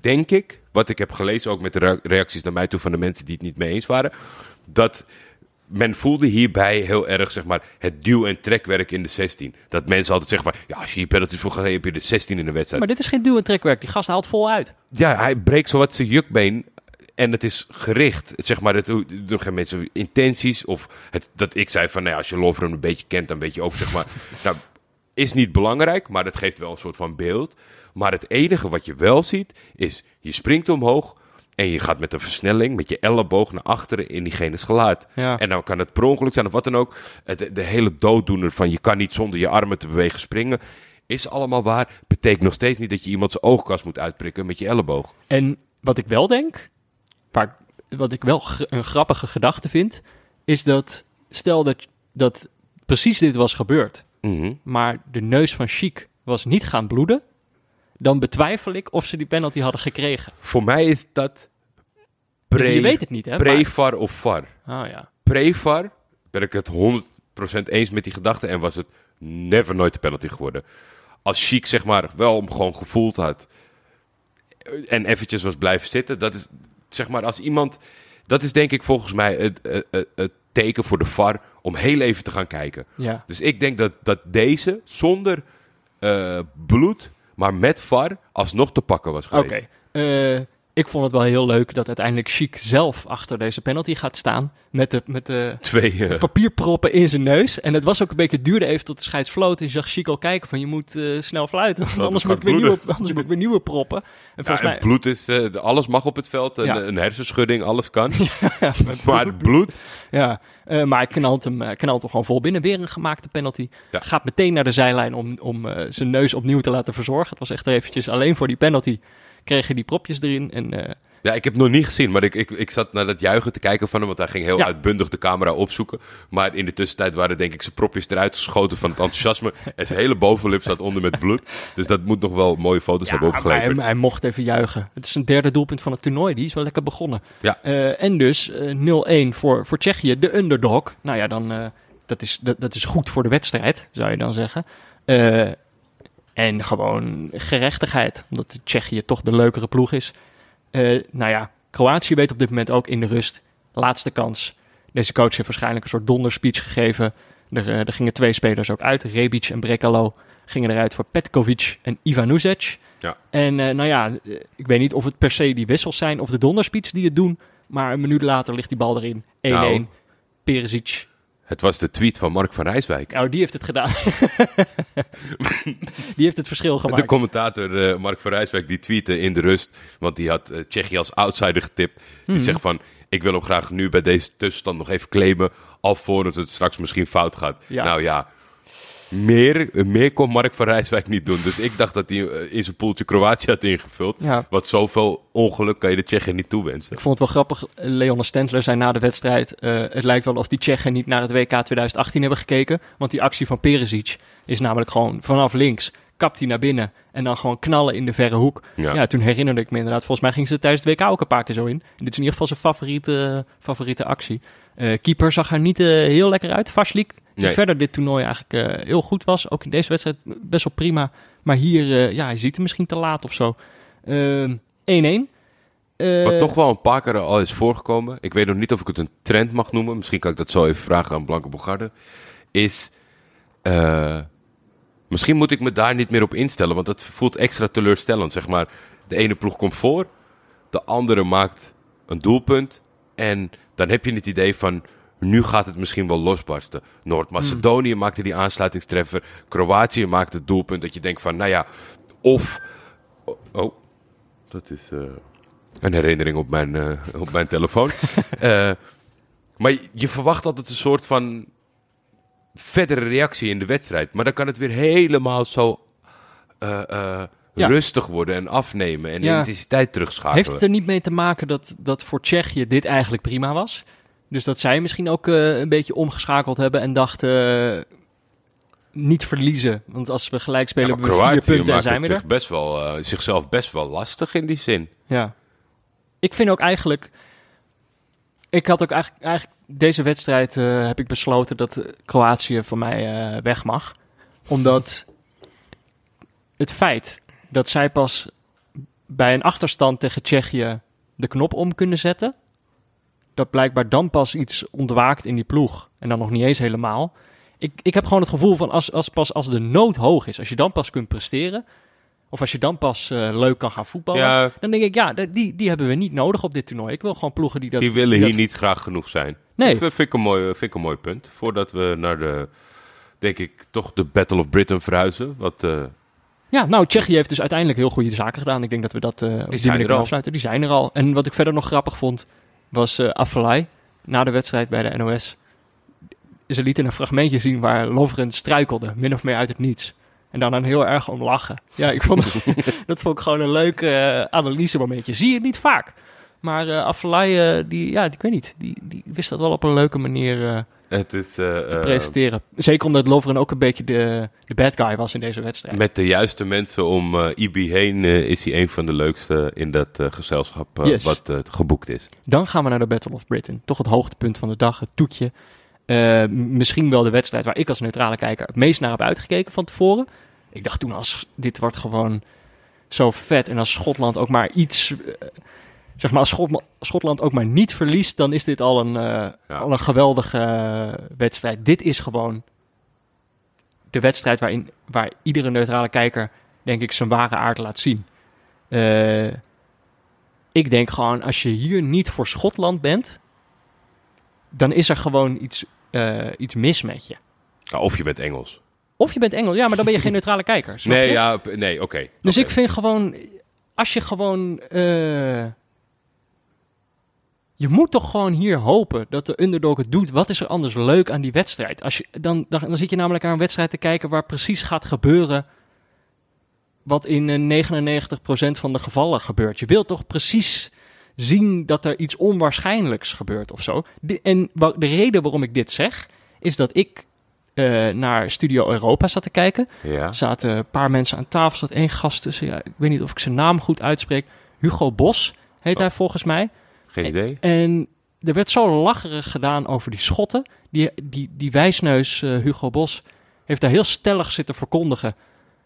S2: denk ik. Wat ik heb gelezen, ook met de rea- reacties naar mij toe van de mensen die het niet mee eens waren. Dat men voelde hierbij heel erg zeg maar, het duw- en trekwerk in de 16. Dat mensen altijd zeggen van, ja, als je hier penalties voor gaat, heb je de 16 in de wedstrijd.
S1: maar dit is geen duw- en trekwerk. Die gast haalt vol uit.
S2: Ja, hij breekt zowat zijn jukbeen. En het is gericht. Zeg maar, het doen geen mensen intenties. Of het, dat ik zei van, nou ja, als je Lovren een beetje kent, dan weet je ook, zeg maar. nou, is niet belangrijk, maar dat geeft wel een soort van beeld. Maar het enige wat je wel ziet, is je springt omhoog. En je gaat met een versnelling, met je elleboog naar achteren in diegene's gelaat.
S1: Ja.
S2: En dan kan het per ongeluk zijn of wat dan ook. Het, de hele dooddoener van je kan niet zonder je armen te bewegen springen. Is allemaal waar. Betekent nog steeds niet dat je iemand zijn oogkast moet uitprikken met je elleboog.
S1: En wat ik wel denk, wat ik wel een grappige gedachte vind, is dat stel dat, dat precies dit was gebeurd,
S2: Mhm.
S1: maar de neus van Chic was niet gaan bloeden, dan betwijfel ik of ze die penalty hadden gekregen.
S2: Voor mij is dat pre,
S1: je weet het niet, hè?
S2: pre-VAR of VAR.
S1: oh ja.
S2: Pre-VAR ben ik het 100% eens met die gedachte en was het never nooit de penalty geworden. Als Chic zeg maar wel hem gewoon gevoeld had en eventjes was blijven zitten, dat is zeg maar als iemand, dat is denk ik volgens mij het, het, het- het teken voor de VAR om heel even te gaan kijken.
S1: ja.
S2: Dus ik denk dat, dat deze zonder eh, bloed, maar met VAR, alsnog te pakken was
S1: Oké.
S2: geweest.
S1: Eh, ik vond het wel heel leuk dat uiteindelijk Chic zelf achter deze penalty gaat staan. Met de, met de
S2: Twee, eh,
S1: papierproppen in zijn neus. En het was ook een beetje, duurde even tot de scheids floot. En je zag Chic al kijken van je moet eh, snel fluiten. Want anders, moet ik weer nieuwe, anders moet ik weer nieuwe proppen. En
S2: Ja, en
S1: mij...
S2: bloed is, eh, alles mag op het veld. Een,
S1: Ja.
S2: een hersenschudding, alles kan.
S1: met
S2: maar het bloed,
S1: Ja, maar hij knalt hem, knalt hem gewoon vol binnen. Weer een gemaakte penalty.
S2: Ja.
S1: Gaat meteen naar de zijlijn om, om zijn neus opnieuw te laten verzorgen. Het was echt eventjes alleen voor die penalty. Kregen die propjes erin. En, eh,
S2: ja, ik heb het nog niet gezien, maar ik, ik, ik zat naar dat juichen te kijken van hem, want hij ging heel
S1: Ja.
S2: uitbundig de camera opzoeken. Maar in de tussentijd waren denk ik zijn propjes eruit geschoten van het enthousiasme. en zijn hele bovenlip zat onder met bloed. Dus dat moet nog wel mooie foto's hebben
S1: maar hij,
S2: opgeleverd.
S1: hij mocht even juichen. Het is een derde doelpunt van het toernooi. Die is wel lekker begonnen.
S2: Ja.
S1: Eh, en dus eh, 0-1 voor, voor Tsjechië, de underdog. Nou ja, dan, eh, dat, is, dat, dat is goed voor de wedstrijd, zou je dan zeggen. En gewoon gerechtigheid, omdat de Tsjechië toch de leukere ploeg is. Eh, nou ja, Kroatië weet op dit moment ook in de rust. Laatste kans. Deze coach heeft waarschijnlijk een soort donderspeech gegeven. Er, eh, er gingen twee spelers ook uit. Rebic en Brekalo gingen eruit voor Petkovic en Ivanuzic.
S2: Ja.
S1: En eh, nou ja, ik weet niet of het per se die wissels zijn of de donderspeech die het doen. Maar een minuut later ligt die bal erin. 1-1.
S2: Nou.
S1: Perisic.
S2: Het was de tweet van Mark van Rijswijk.
S1: Nou, die heeft het gedaan. die heeft het verschil gemaakt.
S2: De commentator eh, Mark van Rijswijk die tweette in de rust, want die had eh, Tsjechië als outsider getipt. Die
S1: Mhm.
S2: zegt van, ik wil hem graag nu bij deze tussenstand nog even claimen, alvorens het straks misschien fout gaat.
S1: Ja.
S2: Nou ja, meer, meer kon Mark van Rijswijk niet doen. Dus ik dacht dat hij eh, in zijn poeltje Kroatië had ingevuld.
S1: Ja.
S2: Wat zoveel ongeluk kan je de Tsjechen niet toewensen.
S1: Ik vond het wel grappig. Leon Stensler zei na de wedstrijd... eh, het lijkt wel of die Tsjechen niet naar het WK 2018 hebben gekeken. Want die actie van Perisic is namelijk gewoon vanaf links... kapt hij naar binnen en dan gewoon knallen in de verre hoek.
S2: Ja.
S1: Ja, toen herinnerde ik me inderdaad... volgens mij ging ze tijdens het WK ook een paar keer zo in. En dit is in ieder geval zijn favoriete, favoriete actie. Eh, keeper zag er niet eh, heel lekker uit, Vaslik. Die
S2: Nee.
S1: verder dit toernooi eigenlijk eh, heel goed was. Ook in deze wedstrijd best wel prima. Maar hier, ja, hij ziet hem misschien te laat of zo. Ehm, 1-1. Eh,
S2: Wat toch wel een paar keer al is voorgekomen. Ik weet nog niet of ik het een trend mag noemen. Misschien kan ik dat zo even vragen aan Blanke Bogarde. Is. misschien moet ik me daar niet meer op instellen. Want dat voelt extra teleurstellend. Zeg maar, de ene ploeg komt voor. De andere maakt een doelpunt. En dan heb je het idee van, nu gaat het misschien wel losbarsten. Noord-Macedonië
S1: Hmm.
S2: maakte die aansluitingstreffer. Kroatië maakte het doelpunt dat je denkt van, nou ja, of... Oh, oh, dat is eh, een herinnering op mijn, eh, op mijn telefoon. Eh, maar je, je verwacht altijd een soort van verdere reactie in de wedstrijd. Maar dan kan het weer helemaal zo
S1: Ja.
S2: rustig worden en afnemen en
S1: Ja.
S2: de intensiteit terugschakelen.
S1: Heeft het er niet mee te maken dat, dat voor Tsjechië dit eigenlijk prima was? Dus dat zij misschien ook eh, een beetje omgeschakeld hebben en dachten... eh, niet verliezen. Want als we gelijk spelen,
S2: Ja,
S1: hebben we vier
S2: Kroatië
S1: punten en
S2: maakt
S1: zijn we er.
S2: best wel, eh, zichzelf best wel lastig in die zin.
S1: Ja. Ik vind ook eigenlijk... Ik had ook eigenlijk... eigenlijk deze wedstrijd heb ik besloten dat Kroatië van mij weg mag. Omdat het feit dat zij pas bij een achterstand tegen Tsjechië de knop om kunnen zetten... dat blijkbaar dan pas iets ontwaakt in die ploeg. En dan nog niet eens helemaal. Ik, ik heb gewoon het gevoel van als, als pas als de nood hoog is... als je dan pas kunt presteren... of als je dan pas eh, leuk kan gaan voetballen...
S2: Ja,
S1: Dan denk ik, ja, die, die hebben we niet nodig op dit toernooi. Ik wil gewoon ploegen die dat...
S2: die willen
S1: die
S2: hier
S1: dat-
S2: niet graag genoeg zijn.
S1: Nee.
S2: Dat vind ik, een mooi, vind ik een mooi punt. Voordat we naar de, denk ik, toch de Battle of Britain verhuizen. Wat, eh,
S1: Ja, nou, Tsjechië heeft dus uiteindelijk heel goede zaken gedaan. Ik denk dat we dat op die manier afsluiten. Die zijn er al. En wat ik verder nog grappig vond, was Afellay na de wedstrijd bij de NOS. Ze lieten een fragmentje zien waar Lovren struikelde, min of meer uit het niets. En dan een heel erg om lachen. Ja, ik vond dat vond ik gewoon een leuk eh analyse momentje. Zie je het niet vaak. Maar Afellay, eh, die, ja, ik weet niet, die, die wist dat wel op een leuke manier
S2: het is, eh,
S1: te
S2: eh,
S1: presenteren. Zeker omdat Lovren ook een beetje de, de bad guy was in deze wedstrijd.
S2: met de juiste mensen om eh IB heen is hij een van de leukste in dat gezelschap
S1: Yes.
S2: wat geboekt is.
S1: Dan gaan we naar de Battle of Britain. Toch het hoogtepunt van de dag, het toetje. Misschien wel de wedstrijd waar ik als neutrale kijker het meest naar heb uitgekeken van tevoren. Ik dacht toen, als dit wordt gewoon zo vet en als Schotland ook maar iets... zeg maar, als Schot- Schotland ook maar niet verliest, dan is dit al een, eh,
S2: Ja.
S1: al een geweldige eh, wedstrijd. Dit is gewoon de wedstrijd waarin, waar iedere neutrale kijker, denk ik, zijn ware aard laat zien. Eh, ik denk gewoon, als je hier niet voor Schotland bent, dan is er gewoon iets, iets mis met je.
S2: Ja, of je bent Engels.
S1: Of je bent Engels, ja, maar dan ben je geen neutrale kijker.
S2: Nee,
S1: je?
S2: ja, nee, oké.
S1: Dus ik vind gewoon, als je gewoon. Je moet toch gewoon hier hopen dat de underdog het doet. Wat is er anders leuk aan die wedstrijd? Als je, dan, dan, dan zit je namelijk naar een wedstrijd te kijken waar precies gaat gebeuren. Wat in eh, 99% van de gevallen gebeurt. Je wilt toch precies zien dat er iets onwaarschijnlijks gebeurt of zo. De, en de reden waarom ik dit zeg, is dat ik eh, naar Studio Europa zat te kijken.
S2: Ja.
S1: Er zaten een paar mensen aan tafel. Zat één gast tussen. Ja, ik weet niet of ik zijn naam goed uitspreek. Hugo Bos heet
S2: Oh.
S1: hij volgens mij.
S2: Geen idee.
S1: En er werd zo lacherig gedaan over die schotten. Die, die, die wijsneus eh, Hugo Bos heeft daar heel stellig zitten verkondigen...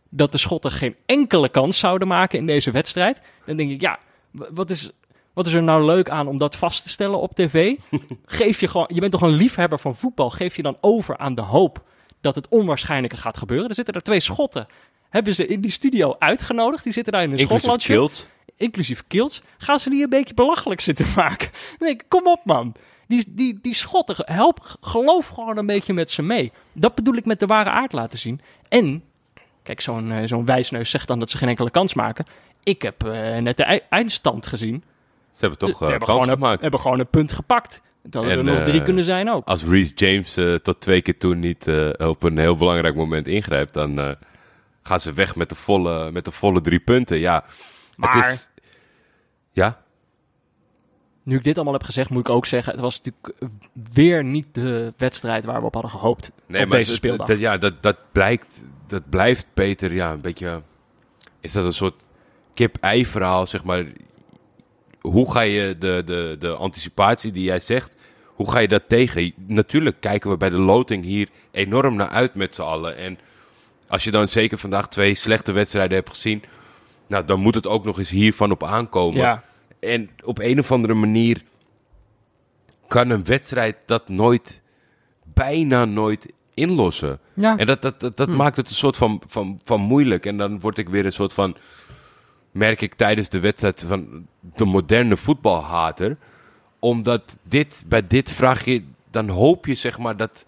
S1: dat de schotten geen enkele kans zouden maken in deze wedstrijd. Dan denk ik, ja, wat is, wat is er nou leuk aan om dat vast te stellen op tv? Geef je gewoon, je bent toch een liefhebber van voetbal. Geef je dan over aan de hoop dat het onwaarschijnlijke gaat gebeuren. Er zitten er twee schotten. Hebben ze in die studio uitgenodigd. Die zitten daar in een
S2: Inclusief
S1: Schotland
S2: Kilt.
S1: Inclusief Kilts, gaan ze die een beetje belachelijk zitten maken. Ik, kom op man. Die, die, die schotten, help, geloof gewoon een beetje met ze mee. Dat bedoel ik met de ware aard laten zien. En, kijk, zo'n eh, zo'n wijsneus zegt dan dat ze geen enkele kans maken. Ik heb eh, net de ei- eindstand gezien.
S2: Ze hebben toch eh,
S1: hebben,
S2: kans
S1: gewoon een,
S2: gemaakt.
S1: hebben gewoon een punt gepakt. Dat
S2: En,
S1: er nog drie kunnen zijn ook.
S2: Als Reece James tot twee keer toe niet op een heel belangrijk moment ingrijpt, dan gaan ze weg met de volle, met de volle drie punten. Ja,
S1: Maar-
S2: is... Ja?
S1: Nu ik dit allemaal heb gezegd, moet ik ook zeggen... het was natuurlijk eh, weer niet de wedstrijd waar we op hadden gehoopt.
S2: Nee,
S1: op
S2: maar
S1: deze speeldag.
S2: dat- ja, dat, dat blijkt, dat blijft Peter, ja, een beetje... Is dat een soort kip-ei verhaal, zeg maar? Hoe ga je de, de, de anticipatie die jij zegt, hoe ga je dat tegen? Natuurlijk kijken we bij de loting hier enorm naar uit met z'n allen. En als je dan zeker vandaag twee slechte wedstrijden hebt gezien, nou, dan moet het ook nog eens hiervan op aankomen.
S1: ja,
S2: En op een of andere manier kan een wedstrijd dat nooit, bijna nooit inlossen.
S1: ja.
S2: En dat, dat, dat, dat
S1: Hm.
S2: maakt het een soort van, van, van moeilijk. En dan word ik weer een soort van merk ik tijdens de wedstrijd van de moderne voetbalhater. Omdat dit, bij dit vraag je, dan hoop je zeg maar dat...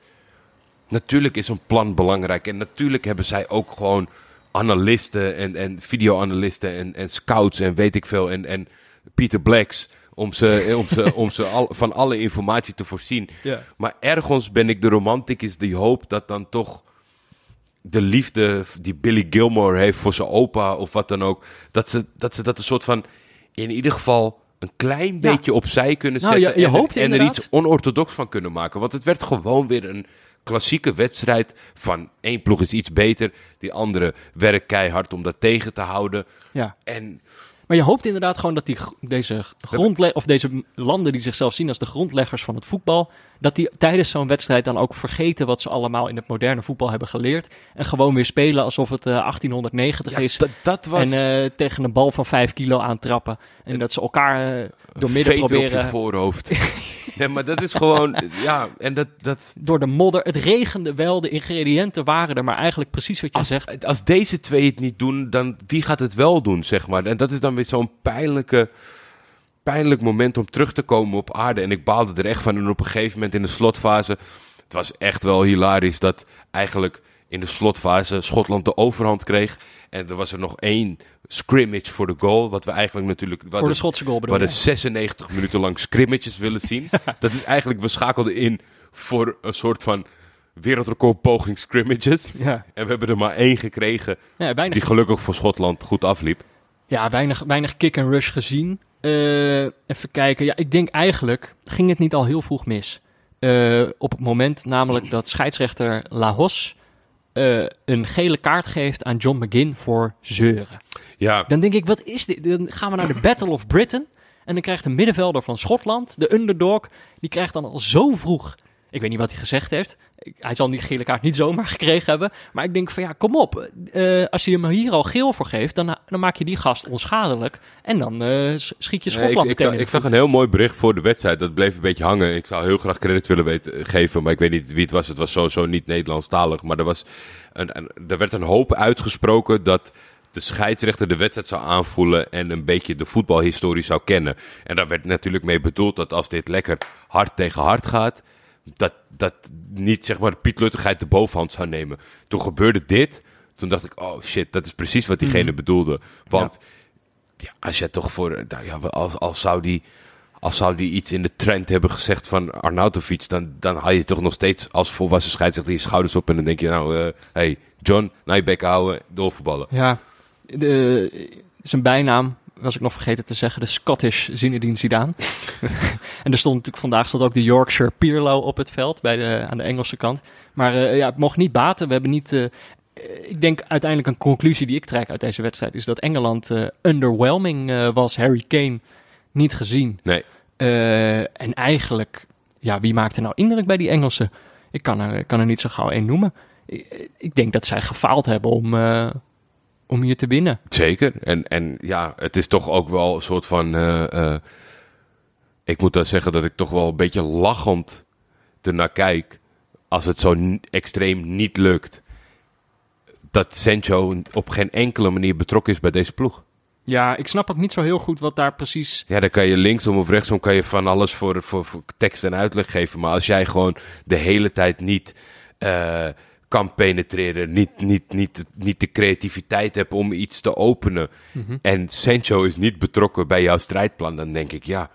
S2: Natuurlijk is een plan belangrijk. En natuurlijk hebben zij ook gewoon analisten en, en videoanalisten en, en scouts en weet ik veel. En, en Peter Blacks om ze, om ze, om ze al, van alle informatie te voorzien.
S1: Ja.
S2: Maar ergens ben ik de romanticus die hoopt dat dan toch de liefde die Billy Gilmore heeft voor zijn opa of wat dan ook, dat ze dat, ze dat een soort van in ieder geval een klein
S1: Ja.
S2: beetje opzij kunnen
S1: Nou,
S2: zetten
S1: je- je
S2: en, er- en er iets onorthodox van kunnen maken. Want het werd gewoon weer een klassieke wedstrijd van één ploeg is iets beter, die andere werkt keihard om dat tegen te houden.
S1: Ja.
S2: En
S1: Maar je hoopt inderdaad gewoon dat die, deze, grondle of deze landen die zichzelf zien als de grondleggers van het voetbal, dat die tijdens zo'n wedstrijd dan ook vergeten wat ze allemaal in het moderne voetbal hebben geleerd. En gewoon weer spelen alsof het eh, 1890
S2: ja,
S1: is.
S2: dat, dat was
S1: En eh, tegen een bal van 5 kilo aantrappen. En dat ze elkaar eh, door midden
S2: veter op je
S1: proberen.
S2: voorhoofd. nee, maar dat is gewoon, ja, en dat, dat,
S1: Door de modder. Het regende wel, de ingrediënten waren er, maar eigenlijk precies wat je
S2: als,
S1: zegt.
S2: als deze twee het niet doen, dan wie gaat het wel doen, zeg maar? En dat is dan weer zo'n pijnlijke, pijnlijk moment om terug te komen op aarde. En ik baalde er echt van. En op een gegeven moment in de slotfase, het was echt wel hilarisch dat eigenlijk in de slotfase Schotland de overhand kreeg. En er was er nog één scrimmage voor de goal, wat we eigenlijk natuurlijk... we
S1: Voor de
S2: hadden-
S1: Schotse goal
S2: we
S1: bedoel
S2: hadden
S1: je?
S2: 96 minuten lang scrimmages willen zien. dat is eigenlijk, we schakelden in voor een soort van wereldrecord poging scrimmages.
S1: Ja.
S2: En we hebben er maar één gekregen
S1: Ja, weinig
S2: die gelukkig voor Schotland goed afliep.
S1: Ja, weinig, weinig kick en rush gezien. Eh, even kijken. Ja, ik denk eigenlijk ging het niet al heel vroeg mis. Eh, op het moment namelijk dat scheidsrechter Lahos eh, een gele kaart geeft aan John McGinn voor zeuren.
S2: Ja,
S1: Dan denk ik, wat is dit? Dan gaan we naar de Battle of Britain. En dan krijgt de middenvelder van Schotland, de underdog, die krijgt dan al zo vroeg. Ik weet niet wat hij gezegd heeft. Ik- Hij zal die gele kaart niet zomaar gekregen hebben. Maar ik denk van ja, kom op. Eh, als je hem hier al geel voor geeft, dan, dan maak je die gast onschadelijk. En dan eh, schiet je
S2: Nee,
S1: Schotland
S2: ik, ik, zag, ik zag
S1: voet.
S2: een heel mooi bericht voor de wedstrijd. Dat bleef een beetje hangen. Ik zou heel graag credit willen weten, geven, maar ik weet niet wie het was. Het was sowieso niet Nederlandstalig. Maar er, was een, een, er werd een hoop uitgesproken dat de scheidsrechter de wedstrijd zou aanvoelen en een beetje de voetbalhistorie zou kennen. En daar werd natuurlijk mee bedoeld dat als dit lekker hard tegen hard gaat, dat, dat niet zeg maar pietluttigheid de bovenhand zou nemen. Toen gebeurde dit. Toen dacht ik, oh shit, dat is precies wat diegene
S1: Mhm.
S2: bedoelde. Want ja, als je toch voor, nou ja, als, als zou die, als zou die iets in de trend hebben gezegd van Arnautovic, dan, dan haal je toch nog steeds als volwassen scheidsrechter je schouders op en dan denk je, nou, eh hey, John, nou je bek houden, doorvoetballen.
S1: Ja, de, zijn bijnaam was ik nog vergeten te zeggen, de Scottish Zinedine Zidane. en er stond natuurlijk vandaag stond ook de Yorkshire Pirlo op het veld bij de, aan de Engelse kant. Maar eh, ja, het mocht niet baten. We hebben niet. eh, eh, ik denk uiteindelijk een conclusie die ik trek uit deze wedstrijd is dat Engeland eh, underwhelming was. Harry Kane niet gezien.
S2: Nee.
S1: En eigenlijk, ja, wie maakte nou indruk bij die Engelsen? Ik kan er, kan er niet zo gauw één noemen. Ik, ik denk dat zij gefaald hebben om, om hier te winnen.
S2: Zeker. En, en ja, het is toch ook wel een soort van. eh, eh, ik moet dan zeggen dat ik toch wel een beetje lachend ernaar kijk. Als het zo extreem niet lukt. Dat Sancho op geen enkele manier betrokken is bij deze ploeg.
S1: Ja, ik snap ook niet zo heel goed wat daar precies...
S2: Ja, dan kan je linksom of rechtsom kan je van alles voor, voor, voor tekst en uitleg geven. Maar als jij gewoon de hele tijd niet eh, kan penetreren, niet, niet, niet, niet de creativiteit hebt om iets te openen.
S1: Mhm.
S2: En Sancho is niet betrokken bij jouw strijdplan, dan denk ik ja.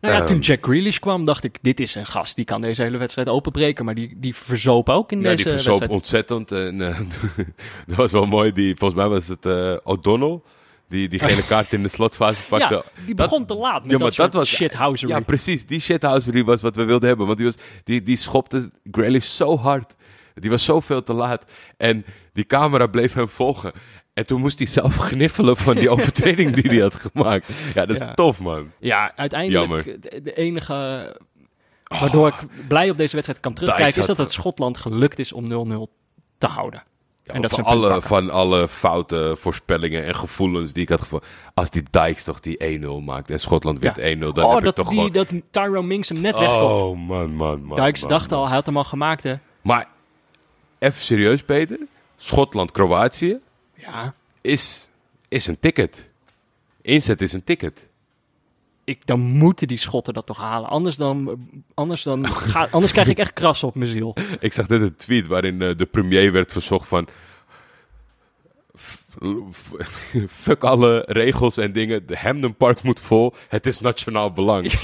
S1: Nou ja,
S2: Ehm.
S1: toen Jack Grealish kwam, dacht ik, dit is een gast, die kan deze hele wedstrijd openbreken. Maar die, die verzoop ook in
S2: Ja,
S1: deze
S2: die verzoop
S1: wedstrijd.
S2: ontzettend. En, eh, dat was wel mooi. Die, volgens mij was het eh, O'Donnell. Die die gele kaart in de slotfase pakte.
S1: Ja, die begon te laat met
S2: Ja,
S1: dat,
S2: maar dat was-
S1: shithousery.
S2: Ja, precies. Die shithousery was wat we wilden hebben. Want die, was, die, die schopte Grealish zo hard. Die was zoveel te laat. En die camera bleef hem volgen. En toen moest hij zelf gniffelen van die overtreding die hij had gemaakt. Ja, dat is
S1: Ja.
S2: tof, man.
S1: Ja, uiteindelijk
S2: Jammer.
S1: de, enige waardoor ik blij op deze wedstrijd kan terugkijken,
S2: Dijks
S1: is dat het Schotland gelukt is om 0-0 te houden.
S2: Ja,
S1: En dat
S2: van, alle, van alle foute voorspellingen en gevoelens die ik had gevoeld. Als die Dykes toch die 1-0 maakt en Schotland wint 1-0, dan
S1: oh,
S2: heb ik
S1: dat,
S2: toch
S1: die,
S2: gewoon...
S1: dat Tyrone Minks hem net wegkomt.
S2: Oh, man, man, man. Man,
S1: dacht
S2: man.
S1: al, hij had hem al gemaakt, hè.
S2: Maar even serieus, Peter. Schotland-Kroatië
S1: Ja,
S2: is, is een ticket. Inzet is een ticket.
S1: Ik, dan moeten die Schotten dat toch halen. Anders, dan, anders, dan ga, anders krijg ik echt kras op mijn ziel.
S2: Ik zag net een tweet waarin eh, de premier werd verzocht van... "F- f- Fuck alle regels en dingen. De Hamden Park moet vol. Het is nationaal belang.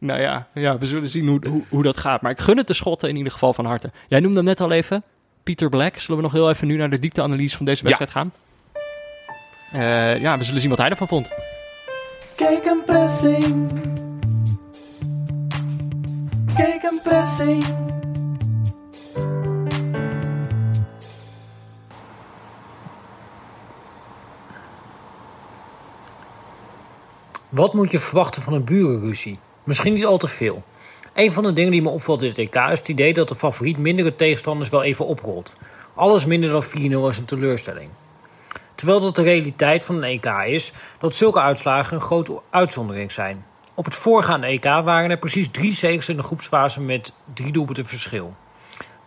S1: Nou ja, ja we zullen zien hoe, hoe, hoe dat gaat. Maar ik gun het de Schotten in ieder geval van harte. Jij noemde hem net al even, Pieter Black. Zullen we nog heel even nu naar de diepteanalyse van deze wedstrijd gaan? Eh, ja, we zullen zien wat hij ervan vond.
S4: Kijk een pressing. Kijk een pressing.
S5: Wat moet je verwachten van een burenruzie? Misschien niet al te veel. Een van de dingen die me opvalt in het EK is het idee dat de favoriet mindere tegenstanders wel even oprolt. Alles minder dan 4-0 is een teleurstelling. Terwijl dat de realiteit van een EK is dat zulke uitslagen een grote uitzondering zijn. Op het voorgaande EK waren er precies drie zegens in de groepsfase met drie doelpunten verschil.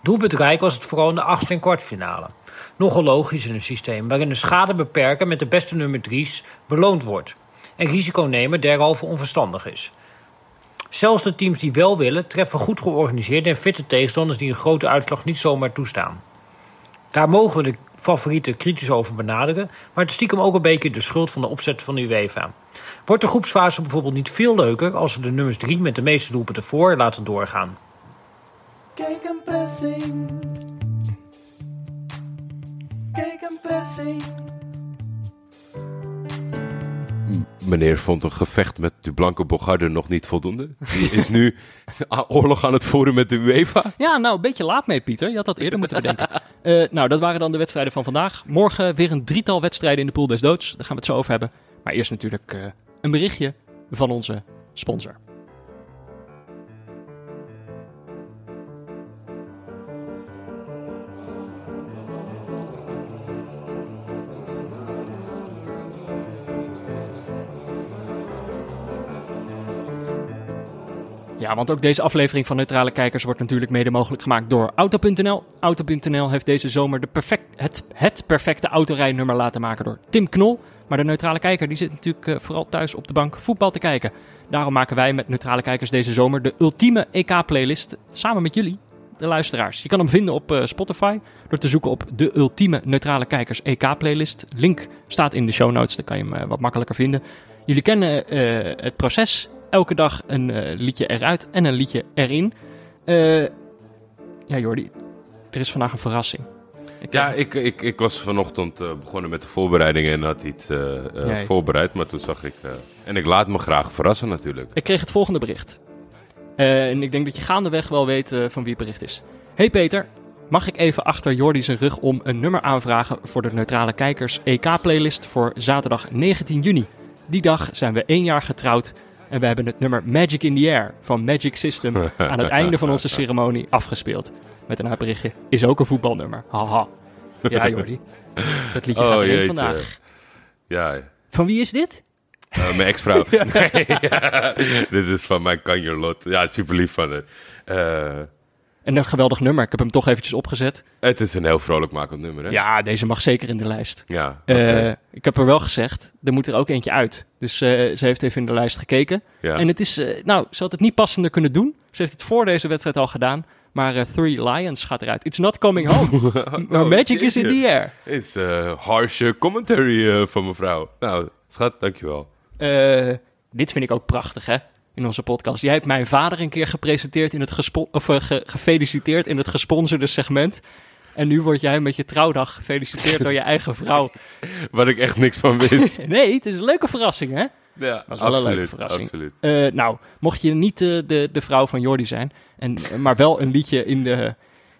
S5: Doelpuntrijk was het vooral in de achtste en kwartfinale. Nogal logisch in een systeem waarin de schade beperken met de beste nummer drie's beloond wordt. En risico nemen derhalve onverstandig is. Zelfs de teams die wel willen, treffen goed georganiseerde en fitte tegenstanders die een grote uitslag niet zomaar toestaan. Daar mogen we de favorieten kritisch over benaderen, maar het stiekem ook een beetje de schuld van de opzet van de UEFA. Wordt de groepsfase bijvoorbeeld niet veel leuker als we de nummers 3 met de meeste doelpunten voor laten doorgaan?
S4: Kijk een pressing. Kijk een pressing.
S2: Meneer vond een gevecht met de Blanke Bogarde nog niet voldoende. Die is nu oorlog aan het voeren met de UEFA.
S1: Ja, nou, een beetje laat mee, Pieter. Je had dat eerder moeten bedenken. Eh, nou, dat waren dan de wedstrijden van vandaag. Morgen weer een drietal wedstrijden in de Pool des Doods. Daar gaan we het zo over hebben. Maar eerst natuurlijk eh, een berichtje van onze sponsor. Ja, want ook deze aflevering van Neutrale Kijkers wordt natuurlijk mede mogelijk gemaakt door Auto.nl. Auto.nl heeft deze zomer de perfect, het, het perfecte autorijnummer laten maken door Tim Knol. Maar de Neutrale Kijker die zit natuurlijk eh, vooral thuis op de bank voetbal te kijken. Daarom maken wij met Neutrale Kijkers deze zomer de ultieme EK-playlist samen met jullie, de luisteraars. Je kan hem vinden op eh, Spotify door te zoeken op de ultieme Neutrale Kijkers EK-playlist. Link staat in de show notes, dan kan je hem eh, wat makkelijker vinden. Jullie kennen het proces. Elke dag een eh, liedje eruit en een liedje erin. Eh, ja, Jordi, er is vandaag een verrassing. Ik,
S2: Ja, ik, ik, ik was vanochtend eh, begonnen met de voorbereidingen en had iets voorbereid. Maar toen zag ik... en ik laat me graag verrassen natuurlijk.
S1: ik kreeg het volgende bericht. En ik denk dat je gaandeweg wel weet van wie het bericht is. Hey Peter, mag ik even achter Jordi zijn rug om een nummer aanvragen voor de Neutrale Kijkers EK-playlist voor zaterdag 19 juni? Die dag zijn we één jaar getrouwd en we hebben het nummer Magic in the Air van Magic System aan het einde van onze ceremonie afgespeeld. Met een berichtje, is ook een voetbalnummer. Haha. Ja Jordi, dat liedje gaat erin
S2: jeetje.
S1: vandaag.
S2: Ja,
S1: Van wie is dit?
S2: eh, mijn ex-vrouw. Nee, ja. Dit is van mijn kanjerlot. Ja, super lief van haar. Eh,
S1: En een geweldig nummer, ik heb hem toch eventjes opgezet.
S2: het is een heel vrolijk makend nummer, hè?
S1: Ja, deze mag zeker in de lijst.
S2: Ja,
S1: Eh, ik heb er wel gezegd, er moet er ook eentje uit. Dus eh, ze heeft even in de lijst gekeken.
S2: ja.
S1: En het is, eh, nou, ze had het niet passender kunnen doen. Ze heeft het voor deze wedstrijd al gedaan. Maar Three Lions gaat eruit. It's not coming home. maar
S2: Oh,
S1: magic is in the air.
S2: is harshe commentary van mevrouw. Nou, schat, dankjewel.
S1: Dit vind ik ook prachtig, hè? In onze podcast. Jij hebt mijn vader een keer gepresenteerd in het gespo- of eh, ge- gefeliciteerd in het gesponsorde segment. En nu word jij met je trouwdag gefeliciteerd door je eigen vrouw.
S2: Waar ik echt niks van wist.
S1: Nee, het is een leuke verrassing, hè?
S2: ja,
S1: was wel een leuke verrassing.
S2: Absoluut.
S1: Eh, nou, mocht je niet eh, de, de vrouw van Jordi zijn, en, maar wel een liedje in de,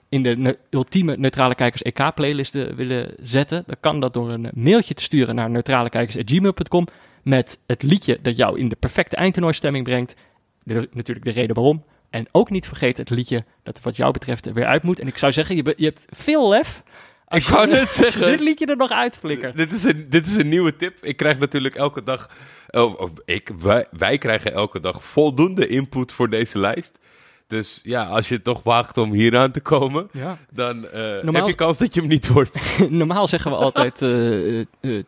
S1: in de ne- ultieme Neutrale Kijkers EK-playlist willen zetten, dan kan dat door een mailtje te sturen naar neutralekijkers.gmail.com met het liedje dat jou in de perfecte eindtoernooistemming brengt. De- natuurlijk de reden waarom. En ook niet vergeten het liedje dat wat jou betreft er weer uit moet. En ik zou zeggen, je, be- je hebt veel lef.
S2: Ik wou
S1: je-
S2: net
S1: als je
S2: zeggen.
S1: dit liedje er nog uitflikkert.
S2: Dit is, een, dit is een nieuwe tip. Ik krijg natuurlijk elke dag, of, of ik, wij, wij krijgen elke dag voldoende input voor deze lijst. Dus ja, als je het toch waagt om hier aan te komen,
S1: Ja.
S2: dan eh,
S1: Normaal-
S2: heb je kans dat je hem niet wordt.
S1: Normaal zeggen we altijd, eh, eh,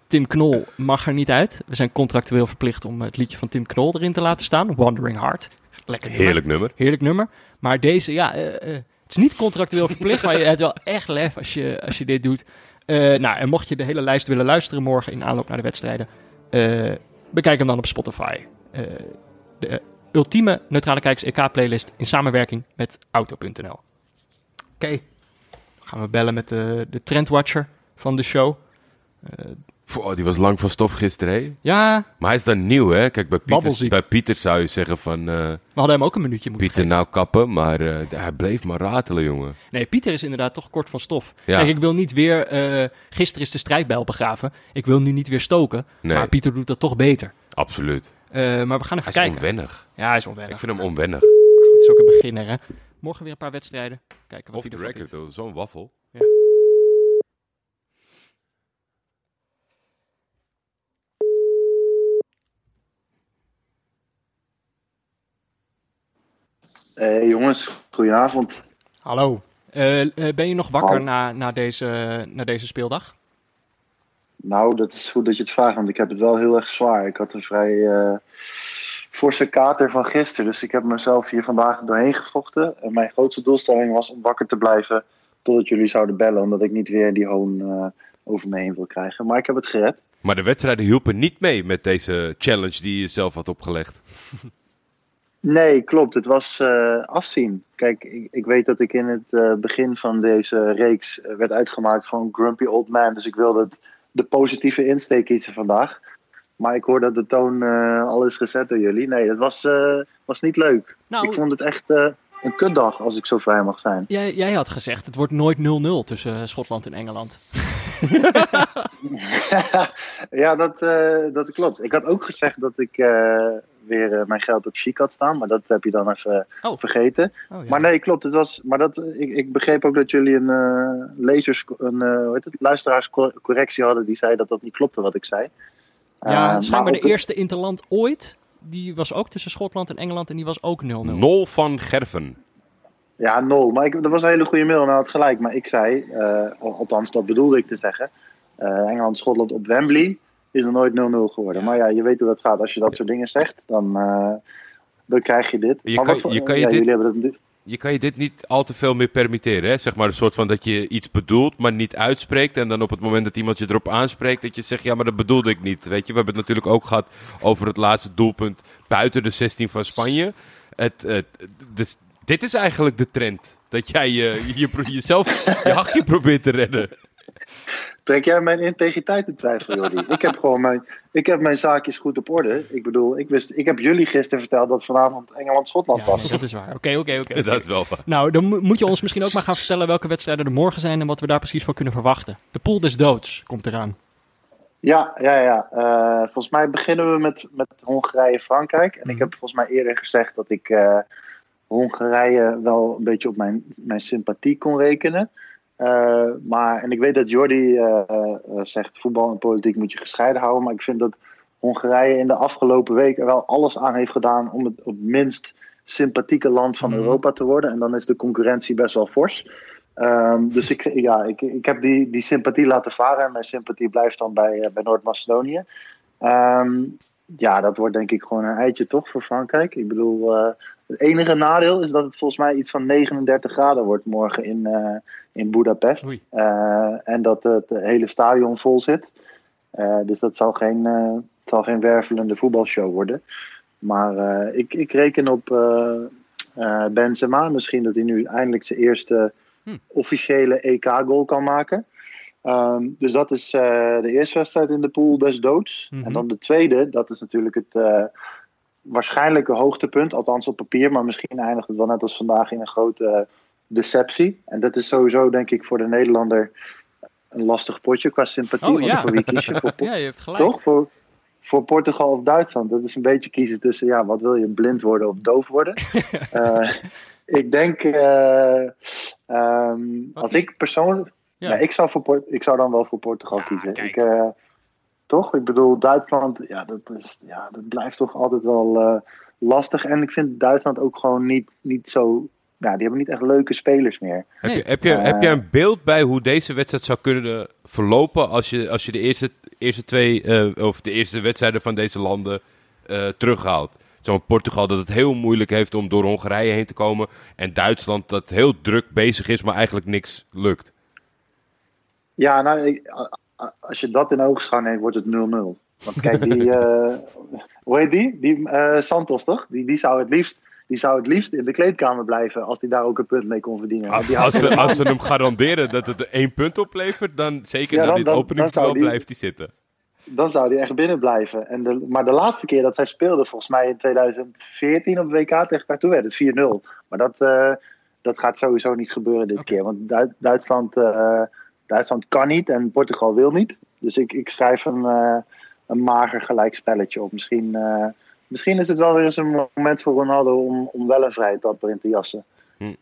S1: Tim Knol mag er niet uit. We zijn contractueel verplicht om het liedje van Tim Knol erin te laten staan. Wandering Heart. Lekker nummer.
S2: Heerlijk nummer.
S1: Heerlijk nummer. Maar deze, ja, het is niet contractueel verplicht, maar je hebt wel echt lef als je, als je dit doet. Nou, en mocht je de hele lijst willen luisteren morgen in aanloop naar de wedstrijden, bekijk hem dan op Spotify. De ultieme Neutrale Kijkers EK-playlist in samenwerking met Auto.nl. Oké, gaan we bellen met de, de trendwatcher van de show.
S2: Pff, die was lang van stof gisteren, hè?
S1: Ja,
S2: Maar hij is dan nieuw, hè? Kijk, bij Pieter, bij Pieter zou je zeggen van... eh,
S1: we hadden hem ook een minuutje moeten
S2: Pieter
S1: geven.
S2: nou kappen, maar eh, hij bleef maar ratelen, jongen.
S1: Nee, Pieter is inderdaad toch kort van stof.
S2: Ja.
S1: Kijk, ik wil niet weer... eh, gisteren is de strijdbijl begraven. Ik wil nu niet weer stoken.
S2: Nee.
S1: Maar Pieter doet dat toch beter.
S2: Absoluut.
S1: Eh, maar we gaan even
S2: Hij is
S1: kijken.
S2: onwennig.
S1: Ja, hij is onwennig.
S2: Ik vind hem onwennig.
S1: Goed, het is ook een beginner, hè. Morgen weer een paar wedstrijden. Kijken wat
S2: Off
S1: hij
S2: the record, zo'n waffel.
S6: Hey jongens, goedenavond.
S1: Hallo. Eh, eh, ben je nog wakker na, na, deze, na deze speeldag?
S6: Nou, dat is goed dat je het vraagt, want ik heb het wel heel erg zwaar. Ik had een vrij eh, forse kater van gisteren, dus ik heb mezelf hier vandaag doorheen gevochten. En mijn grootste doelstelling was om wakker te blijven totdat jullie zouden bellen, omdat ik niet weer die hoon eh, over me heen wil krijgen. Maar ik heb het gered.
S2: Maar de wedstrijden hielpen niet mee met deze challenge die je zelf had opgelegd.
S6: Nee, klopt. Het was eh, afzien. Kijk, ik, ik weet dat ik in het begin van deze reeks werd uitgemaakt van Grumpy Old Man. Dus ik wilde het, de positieve insteek kiezen vandaag. Maar ik hoor dat de toon eh, al is gezet door jullie. Nee, dat was, eh, was niet leuk.
S1: Nou,
S6: Ik vond het echt eh, een kutdag, als ik zo vrij mag zijn.
S1: jij, jij had gezegd, het wordt nooit 0-0 tussen Schotland en Engeland.
S6: ja, dat, eh, dat klopt. Ik had ook gezegd dat ik eh, weer eh, mijn geld op chic had staan. Maar dat heb je dan even
S1: Oh.
S6: vergeten.
S1: Oh, ja.
S6: Maar nee, klopt. Het was, maar dat, ik, ik begreep ook dat jullie een, eh lezers, een eh, hoe heet het, luisteraarscorrectie hadden. Die zei dat dat niet klopte wat ik zei.
S1: ja,
S6: Eh,
S1: schijnbaar de eerste interland ooit. Die was ook tussen Schotland en Engeland en die was ook 0-0.
S2: Nol van Gerven.
S6: Ja, nul. Maar ik, dat was een hele goede mail en hij had gelijk. Maar ik zei, eh, al- althans dat bedoelde ik te zeggen. eh, Engeland-Schotland op Wembley is er nooit 0-0 geworden.
S1: Ja.
S6: Maar ja, je weet hoe dat gaat. Als je dat soort dingen zegt, dan, eh, dan krijg je dit.
S2: Je
S6: maar
S2: kan-
S6: wat voor-
S2: je kan je
S6: ja,
S2: dit-
S6: Jullie hebben dat natuurlijk-
S2: Je kan je dit niet al te veel meer permitteren. Hè? Zeg maar een soort van dat je iets bedoelt, maar niet uitspreekt. En dan op het moment dat iemand je erop aanspreekt, dat je zegt: Ja, maar dat bedoelde ik niet. Weet je, we hebben het natuurlijk ook gehad over het laatste doelpunt buiten de 16 van Spanje. Het, het, dit is eigenlijk de trend. Dat jij je, je, jezelf je hachje probeert te redden.
S6: Trek jij mijn integriteit in twijfel, Jordi? ik heb gewoon mijn, ik heb mijn zaakjes goed op orde. Ik bedoel, ik, wist, ik heb jullie gisteren verteld dat vanavond Engeland-Schotland
S1: Ja,
S6: was.
S1: dat is waar. Oké, oké, oké.
S2: Dat is wel waar.
S1: Nou, dan mo- moet je ons misschien ook maar gaan vertellen welke wedstrijden er morgen zijn en wat we daar precies van kunnen verwachten. De pool des doods komt eraan.
S6: Ja, ja, ja. Eh, volgens mij beginnen we met, met Hongarije-Frankrijk. En ik heb volgens mij eerder gezegd dat ik eh, Hongarije wel een beetje op mijn, mijn sympathie kon rekenen. Eh, maar, en ik weet dat Jordi eh, eh, zegt voetbal en politiek moet je gescheiden houden. Maar ik vind dat Hongarije in de afgelopen week er wel alles aan heeft gedaan om het op minst sympathieke land van
S1: Mhm.
S6: Europa te worden. En dan is de concurrentie best wel fors. Ehm, dus ik, ja, ik, ik heb die, die sympathie laten varen. En mijn sympathie blijft dan bij, bij Noord-Macedonië. Ehm, ja, dat wordt denk ik gewoon een eitje toch voor Frankrijk. Ik bedoel, het enige nadeel is dat het volgens mij iets van 39 graden wordt morgen in, eh in Budapest. Eh, en dat het hele stadion vol zit. Eh, dus dat zal geen, het zal geen wervelende voetbalshow worden. Maar ik, ik reken op Benzema. Misschien dat hij nu eindelijk zijn eerste
S1: Hm.
S6: officiële EK-goal kan maken. Ehm, dus dat is de eerste wedstrijd in de pool des doods.
S1: Mhm.
S6: En dan de tweede, dat is natuurlijk het waarschijnlijke hoogtepunt. Althans op papier, maar misschien eindigt het wel net als vandaag in een grote eh, deceptie. En dat is sowieso denk ik voor de Nederlander een lastig potje qua sympathie.
S1: Oh, ja.
S6: voor wie kies je? Voor,
S1: Ja, je hebt gelijk.
S6: toch? Voor, voor Portugal of Duitsland. Dat is een beetje kiezen tussen, ja, wat wil je, blind worden of doof worden? Eh, ik denk, eh, ehm, als ik persoonlijk...
S1: Ja.
S6: Nee, ik, zou voor ik zou dan wel voor Portugal
S1: Ja,
S6: kiezen.
S1: kijk.
S6: Ik, Toch? Ik bedoel, Duitsland, ja, dat, is, ja, dat blijft toch altijd wel eh, lastig. En ik vind Duitsland ook gewoon niet, niet zo. Ja, die hebben niet echt leuke spelers meer.
S2: Heb, je, heb, je,
S6: Eh.
S2: heb je een beeld bij hoe deze wedstrijd zou kunnen verlopen als je, als je de eerste, eerste twee, eh, of de eerste wedstrijden van deze landen eh, terughaalt? Zo'n Portugal dat het heel moeilijk heeft om door Hongarije heen te komen. En Duitsland dat heel druk bezig is, maar eigenlijk niks lukt.
S6: Ja, nou, als je dat in oogschouw neemt, wordt het 0-0. Want kijk, die. eh, hoe heet die? Die eh, Santos, toch? Die, die, zou het liefst, die zou het liefst in de kleedkamer blijven als hij daar ook een punt mee kon verdienen. Maar die
S2: Als ze, als ze hem garanderen dat het één punt oplevert, dan zeker
S6: Ja,
S2: na
S6: dan-
S2: dit openingsduel blijft hij zitten.
S6: dan zou hij echt binnen blijven. En de, maar de laatste keer dat hij speelde, volgens mij in 2014 op WK tegen elkaar, toen werd het 4-0. Maar dat, eh, dat gaat sowieso niet gebeuren dit keer. Want Du- Duitsland, Duitsland kan niet en Portugal wil niet. Dus ik, ik schrijf een, eh, een mager gelijkspelletje op. Misschien, eh, misschien is het wel weer eens een moment voor Ronaldo om, om wel een vrije trap erin te jassen.
S2: Hm.
S6: Eh,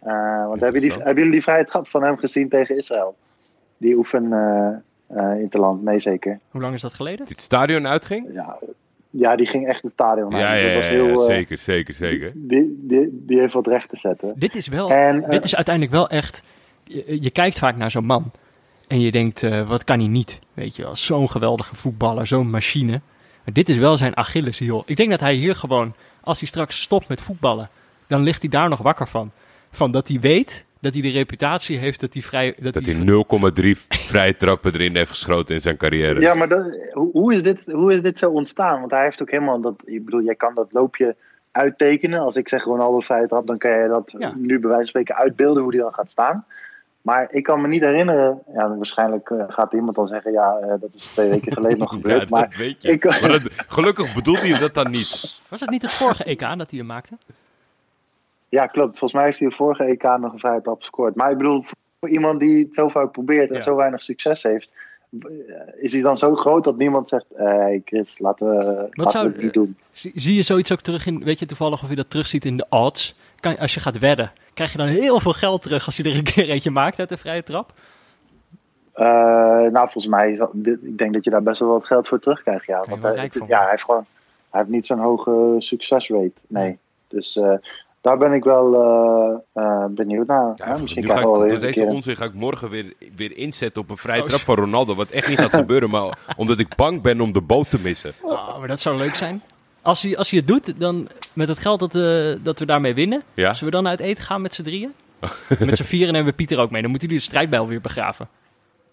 S6: want hebben, die,
S2: Interessant.
S6: hebben jullie die vrije trap van hem gezien tegen Israël? Die oefen eh eh Interland, nee zeker.
S1: Hoe lang is dat geleden?
S2: Die het stadion uitging?
S6: Ja, ja, die ging echt het stadion uit.
S2: Ja,
S6: Dus
S2: ja,
S6: was heel,
S2: ja,
S6: eh,
S2: zeker, zeker, zeker.
S6: Die, die, die heeft wat recht te zetten.
S1: Dit is wel,
S6: En,
S1: dit is uiteindelijk wel echt. Je, je kijkt vaak naar zo'n man en je denkt, eh, wat kan hij niet? Weet je wel, zo'n geweldige voetballer, zo'n machine. Maar dit is wel zijn Achilleshiel. Ik denk dat hij hier gewoon, als hij straks stopt met voetballen, dan ligt hij daar nog wakker van. Van dat hij weet dat hij de reputatie heeft dat hij vrij. Dat,
S2: Dat
S1: hij
S2: hij 0,3 vrije trappen erin heeft geschoten in zijn carrière.
S6: Ja, maar dat, hoe, hoe, is dit, hoe is dit zo ontstaan? Want hij heeft ook helemaal dat. Ik bedoel, jij kan dat loopje uittekenen. Als ik zeg Ronaldo vrije trap, dan kan je dat
S1: Ja.
S6: nu bij wijze van spreken uitbeelden hoe die dan gaat staan. Maar ik kan me niet herinneren. Ja, waarschijnlijk eh, gaat iemand dan zeggen: ja, eh, dat is twee weken geleden nog
S2: Ja,
S6: gebeurd.
S2: dat
S6: maar
S2: weet je.
S6: ik-
S2: Maar dat- gelukkig bedoelt hij dat dan niet.
S1: Was het niet het vorige EK dat hij hem maakte?
S6: Ja, klopt. Volgens mij heeft hij de vorige EK nog een vrije trap gescoord. Maar ik bedoel, voor iemand die het zo vaak probeert en
S1: Ja.
S6: zo weinig succes heeft, eh, is hij dan zo groot dat niemand zegt: Hé, hey Chris, laten we, laten
S1: zou-
S6: we het niet doen.
S1: Zie, zie je zoiets ook terug in, weet je toevallig of je dat terugziet in de odds? Kan, als je gaat wedden, krijg je dan heel veel geld terug als je er een keer eentje maakt uit de vrije trap?
S6: Eh, nou, volgens mij, ik denk dat je daar best wel wat geld voor terugkrijgt. Ja, want hij, ja, hij heeft gewoon, hij heeft niet zo'n hoge succesrate. Nee. Dus eh, daar ben ik wel eh, eh, benieuwd naar.
S2: Ja,
S6: hè? Misschien
S2: nu ga
S6: krijgen we wel
S2: ik, door deze onzin ga ik morgen weer, weer inzetten op een vrije
S1: Oh,
S2: trap van Ronaldo. Wat echt niet gaat gebeuren, maar omdat ik bang ben om de boot te missen.
S1: Oh, maar dat zou leuk zijn. Als hij, als hij het doet, dan met het geld dat, eh, dat we daarmee winnen,
S2: Ja?
S1: zullen we dan uit eten gaan met z'n drieën? met z'n vieren hebben we Pieter ook mee. Dan moeten jullie de strijdbijl weer begraven.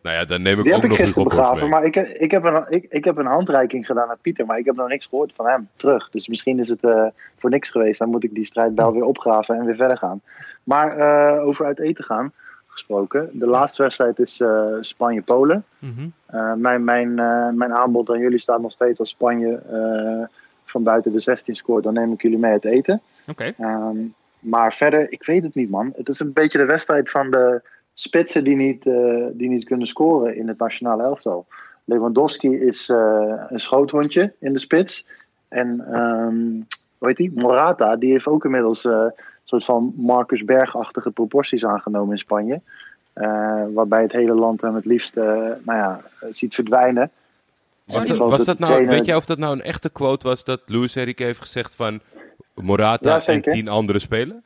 S2: Nou ja, dan neem ik
S6: Die
S2: ook
S6: heb ik
S2: nog
S6: gisteren
S2: Hugo Borst
S6: begraven,
S2: mee.
S6: maar ik, heb- ik, heb een, ik, ik heb een handreiking gedaan aan Pieter, maar ik heb nog niks gehoord van hem terug. Dus misschien is het eh, voor niks geweest. Dan moet ik die strijdbijl weer opgraven en weer verder gaan. Maar eh, over uit eten gaan gesproken. De laatste wedstrijd is eh, Spanje-Polen.
S1: Mhm.
S6: Eh, mijn, mijn, eh, mijn aanbod aan jullie staat nog steeds als Spanje eh, van buiten de 16 scoort. Dan neem ik jullie mee uit eten.
S1: Oké.
S6: Ehm, maar verder, ik weet het niet, man. Het is een beetje de wedstrijd van de spitsen die niet, eh, die niet kunnen scoren in het nationale elftal. Lewandowski is eh, een schoothondje in de spits. En ehm hoe heet die? Morata, die heeft ook inmiddels eh, een soort van Marcus Berg-achtige proporties aangenomen in Spanje. Waarbij het hele land hem het liefst nou ja, ziet verdwijnen.
S2: Was dat, was
S6: de
S2: nou, weet jij of dat nou een echte quote was dat Luis Enrique heeft gezegd van Morata
S6: Ja,
S2: en tien andere spelen?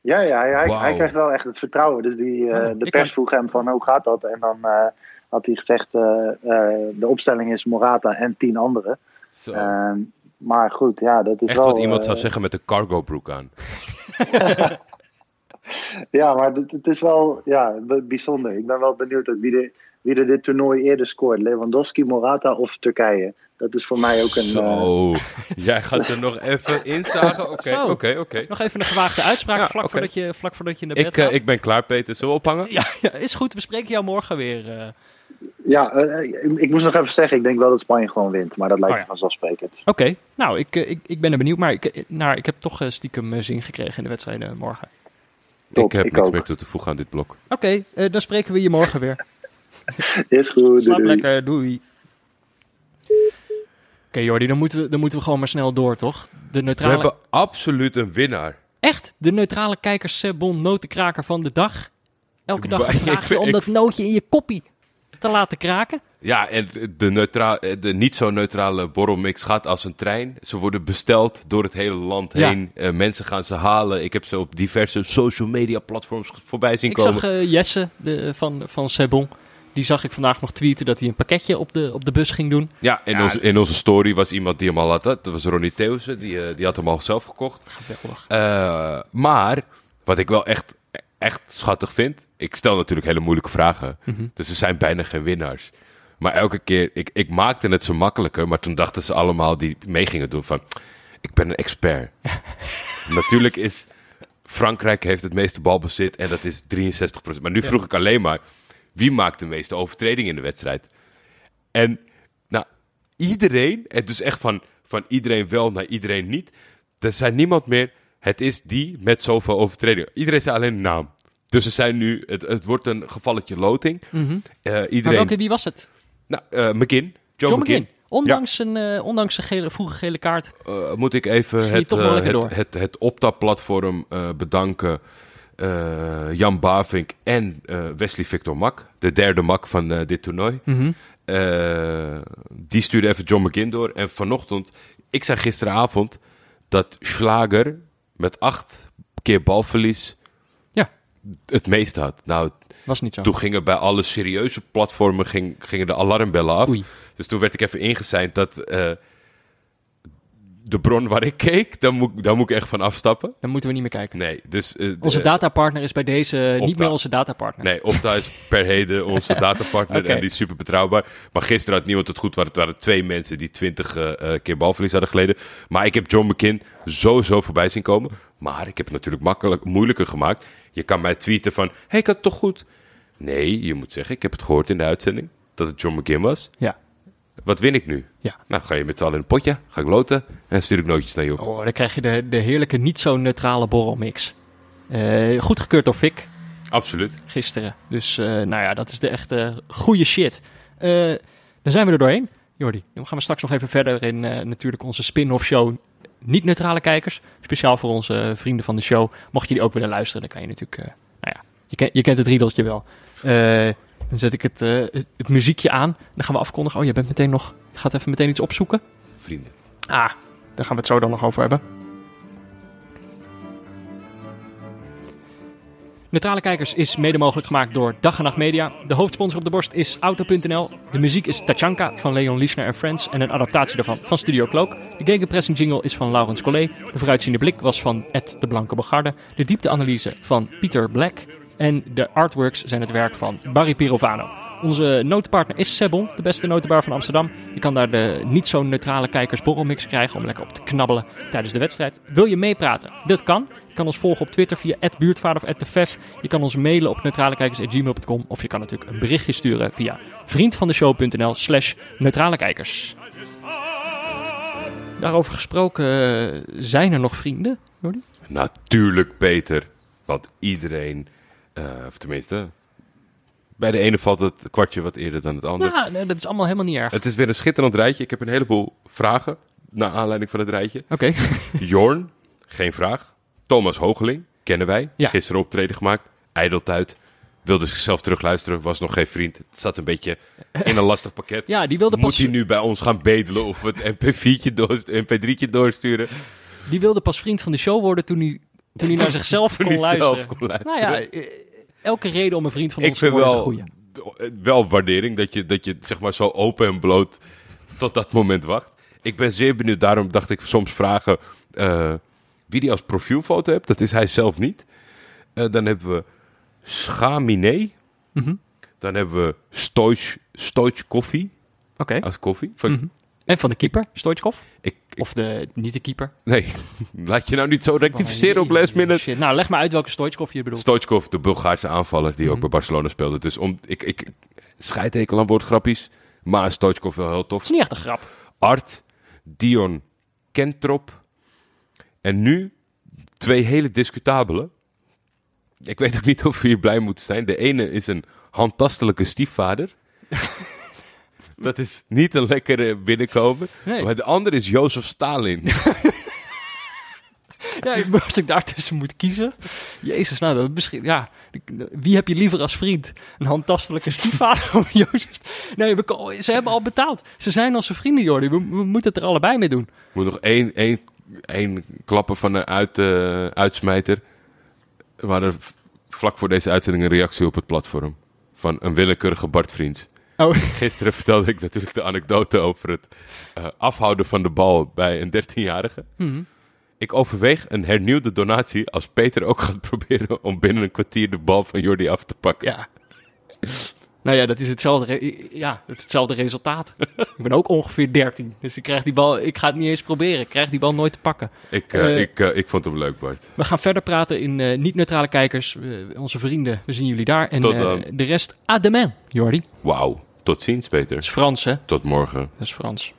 S6: Ja, ja hij, hij- krijgt wel echt het vertrouwen. Dus die, eh, de pers
S1: kan-
S6: vroeg hem van hoe gaat dat? En dan eh, had hij gezegd, eh, eh, de opstelling is Morata en tien anderen.
S2: Zo.
S6: Ehm, maar goed, ja, dat is
S2: Echt
S6: wel...
S2: wat iemand
S6: eh,
S2: zou zeggen met een cargo broek aan.
S6: Ja, maar het, het is wel ja, bijzonder. Ik ben wel benieuwd wie, de, wie er dit toernooi eerder scoort. Lewandowski, Morata of Turkije. Dat is voor mij ook een... eh,
S2: Zo, jij gaat er nog even inzagen? Oké,
S1: Zo.
S2: oké, oké.
S1: Nog even een gewaagde uitspraak
S2: Ja,
S1: vlak, voordat je, vlak voordat je naar bed
S2: Ik, eh, ik ben klaar, Peter. Zullen we ophangen?
S1: Ja, ja, is goed. We spreken jou morgen weer. eh.
S6: ja, eh, ik, ik moest nog even zeggen, ik denk wel dat Spanje gewoon wint. Maar dat lijkt
S1: Oh ja.
S6: me vanzelfsprekend.
S1: Oké, nou, ik, eh, ik, ik ben er benieuwd. Maar ik, eh, nou, ik heb toch eh, stiekem eh, zin gekregen in de wedstrijden morgen.
S6: Top,
S2: ik heb
S6: ik
S2: niks
S6: ook.
S2: meer toe te voegen aan dit blok.
S1: Oké, eh, dan spreken we je morgen weer.
S6: Is goed,
S1: Slaap
S6: doei.
S1: lekker, doei. Oké Jordi, dan moeten, we, dan moeten we gewoon maar snel door, toch? De
S2: We
S1: neutrale...
S2: hebben absoluut een winnaar.
S1: Echt, de neutrale kijkers Sebon notenkraker van de dag. Elke dag een
S2: ik
S1: vraagje om
S2: ik-
S1: dat nootje in je koppie. te laten kraken.
S2: Ja, en de, neutra de niet zo neutrale borrelmix gaat als een trein. Ze worden besteld door het hele land
S1: Ja.
S2: heen. Eh, mensen gaan ze halen. Ik heb ze op diverse social media platforms voorbij zien
S1: Ik
S2: komen.
S1: zag eh, Jesse de, van, van Sebon. Die zag ik vandaag nog tweeten dat hij een pakketje op de, op de bus ging doen.
S2: Ja, in,
S1: Ja.
S2: Onze, in onze story was iemand die hem al had. Dat was Ronnie Theeuwse. Die, eh, die had hem al zelf gekocht.
S1: Geweldig.
S2: Eh, maar wat ik wel echt, echt schattig vind. Ik stel natuurlijk hele moeilijke vragen.
S1: Mhm.
S2: Dus er zijn bijna geen winnaars. Maar elke keer, ik, ik maakte het zo makkelijker. Maar toen dachten ze allemaal die mee gingen doen van... Ik ben een expert. natuurlijk is... Frankrijk heeft het meeste balbezit en dat is 63%. Maar nu vroeg ik alleen maar... Wie maakt de meeste overtredingen in de wedstrijd? En nou, iedereen, het dus echt van, van iedereen wel naar iedereen niet. Er zijn niemand meer, het is die met zoveel overtredingen. Iedereen zei alleen een naam. Dus er zijn nu, het, het wordt een gevalletje loting. Eh,
S1: Maar
S2: iedereen,
S1: welke, wie was het?
S2: nou, eh, McKin, Joe,
S1: John
S2: McKin.
S1: Ondanks, een, eh, ondanks een gele, vroege gele kaart.
S2: Eh, moet ik even het, eh, het, het, het Opta-platform eh, bedanken. Eh, Jan Bavink en eh, Wesley Victor Mak, de derde Mak van eh, dit toernooi. Eh, die stuurde even John McGinn door. En vanochtend, ik zei gisteravond dat Schlager met acht keer balverlies
S1: Ja.
S2: het meeste had. Nou,
S1: Was niet zo.
S2: toen gingen bij alle serieuze platformen ging, gingen de alarmbellen af.
S1: Oei.
S2: Dus toen werd ik even ingezeind dat de bron waar ik keek, daar moet, daar moet ik echt van afstappen.
S1: Dan moeten we niet meer kijken.
S2: Nee, dus... eh,
S1: Onze datapartner is bij deze niet meer onze datapartner.
S2: Nee, Opta is per heden onze datapartner en die is super betrouwbaar. Maar gisteren had niemand het goed. waar Het waren twee mensen die twintig eh, keer balverlies hadden geleden. Maar ik heb John McKinn sowieso voorbij zien komen. Maar ik heb het natuurlijk makkelijk, moeilijker gemaakt. Je kan mij tweeten van, hey, ik had het toch goed? Nee, je moet zeggen, ik heb het gehoord in de uitzending dat het John McKinn was.
S1: Ja.
S2: Wat win ik nu?
S1: Ja.
S2: Nou, ga je met z'n allen in een potje, ga ik loten en stuur ik nootjes naar je op.
S1: Oh, dan krijg je de, de heerlijke, niet zo neutrale borrelmix. Eh goed gekeurd door Fik
S2: Absoluut.
S1: gisteren. Dus eh, nou ja, dat is de echte goede shit. Eh, dan zijn we er doorheen. Jordi, dan gaan we straks nog even verder in eh, natuurlijk onze spin-off show. Niet neutrale kijkers. Speciaal voor onze vrienden van de show. Mocht je die ook willen luisteren, dan kan je natuurlijk... eh, nou ja, je, ken- je kent het riedeltje wel. Eh, dan zet ik het, eh, het, het muziekje aan. Dan gaan we afkondigen. Oh, je bent meteen nog... Je gaat even meteen iets opzoeken.
S2: Vrienden.
S1: Ah, daar gaan we het zo dan nog over hebben. Neutrale Kijkers is mede mogelijk gemaakt door Dag en Nacht Media. De hoofdsponsor op de borst is Auto.nl. De muziek is Tachanka van Leon Liesner en Friends en een adaptatie daarvan van Studio Cloak. De gegenpressing jingle is van Laurens Collet. De vooruitziende blik was van Ed de Blanke Bogarde. De diepteanalyse van Pieter Black. En de artworks zijn het werk van Barry Pirovano. Onze notenpartner is Sebon, de beste notenbar van Amsterdam. Je kan daar de niet zo neutrale kijkersborrelmix krijgen om lekker op te knabbelen tijdens de wedstrijd. Wil je meepraten? Dat kan. Je kan ons volgen op Twitter via @buurtvader of @tefef. Je kan ons mailen op neutralekijkers@gmail.com of je kan natuurlijk een berichtje sturen via vriendvandeshow.nl/slash neutralekijkers. Daarover gesproken, eh, zijn er nog vrienden? Jordi?
S2: Natuurlijk Peter. Want iedereen, eh, of tenminste, bij de ene valt het kwartje wat eerder dan het ander.
S1: Ja, nee, dat is allemaal helemaal niet erg.
S2: Het is weer een schitterend rijtje. Ik heb een heleboel vragen naar aanleiding van het rijtje.
S1: Oké.
S2: Jorn, geen vraag. Thomas Hoogeling, kennen wij.
S1: Ja.
S2: Gisteren optreden gemaakt. Ijdeltuit. Wilde zichzelf terugluisteren, was nog geen vriend. Het zat een beetje in een lastig pakket.
S1: Ja, die wilde
S2: Moet
S1: pas,
S2: hij nu bij ons gaan bedelen of het MP4'tje door, MP3'tje doorsturen?
S1: die wilde pas vriend van de show worden toen hij, toen hij naar zichzelf kon luisteren.
S2: zelf kon luisteren.
S1: Nou ja, eh, elke reden om een vriend van
S2: ik
S1: ons te worden is een
S2: wel,
S1: goeie.
S2: wel waardering dat je, dat je zeg maar zo open en bloot tot dat moment wacht. Ik ben zeer benieuwd. Daarom dacht ik soms vragen eh, wie die als profielfoto hebt. Dat is hij zelf niet. Eh, dan hebben we Schamine.
S1: Mhm.
S2: Dan hebben we Stoich, Stoich Koffie
S1: Oké.
S2: als koffie. Van,
S1: Mhm. En van de keeper, Stoichkov?
S2: ik, ik-
S1: Of de, niet de keeper?
S2: nee, laat je nou niet zo rectificeren op last minute.
S1: Nou, leg maar uit welke Stoichkov je bedoelt.
S2: Stoichkov, de Bulgaarse aanvaller die ook
S1: Mhm.
S2: bij Barcelona speelde. Dus om, ik, ik scheidhekel aan woordgrappies. Maar Stoichkov wel heel tof.
S1: Het is niet echt een grap.
S2: Art, Dion Kentrop. En nu twee hele discutabele. Ik weet ook niet of we hier blij moeten zijn. De ene is een handtastelijke stiefvader. Dat is niet een lekkere binnenkomer.
S1: Nee.
S2: Maar de andere is Jozef Stalin.
S1: Ja, als ik daartussen moet kiezen. Jezus, nou, dat misschien, ja. Wie heb je liever als vriend? Een handtastelijke stiefvader of Jozef? Nee, we, ze hebben al betaald. Ze zijn onze vrienden, Jordi. We, we moeten het er allebei mee doen.
S2: Moet nog één, één, één klappen van een uit, eh, uitsmijter. Hadden v- vlak voor deze uitzending een reactie op het platform. Van een willekeurige Bartvriend.
S1: Oh,
S2: Gisteren vertelde ik natuurlijk de anekdote over het eh, afhouden van de bal bij een 13-jarige.
S1: mhm.
S2: Ik overweeg een hernieuwde donatie als Peter ook gaat proberen om binnen een kwartier de bal van Jordi af te pakken.
S1: ja. Nou ja, dat is hetzelfde, ja, dat is hetzelfde resultaat. ik ben ook ongeveer 13. Dus ik krijg die bal, ik ga het niet eens proberen. Ik krijg die bal nooit te pakken.
S2: Ik, eh,
S1: Eh,
S2: ik, ik vond hem leuk, Bart.
S1: We gaan verder praten in niet-neutrale kijkers. Onze vrienden, we zien jullie daar. En de rest, à demain, Jordi.
S2: Wauw. Tot ziens, Peter.
S1: Dat is Frans, hè?
S2: Tot morgen.
S1: Dat is Frans.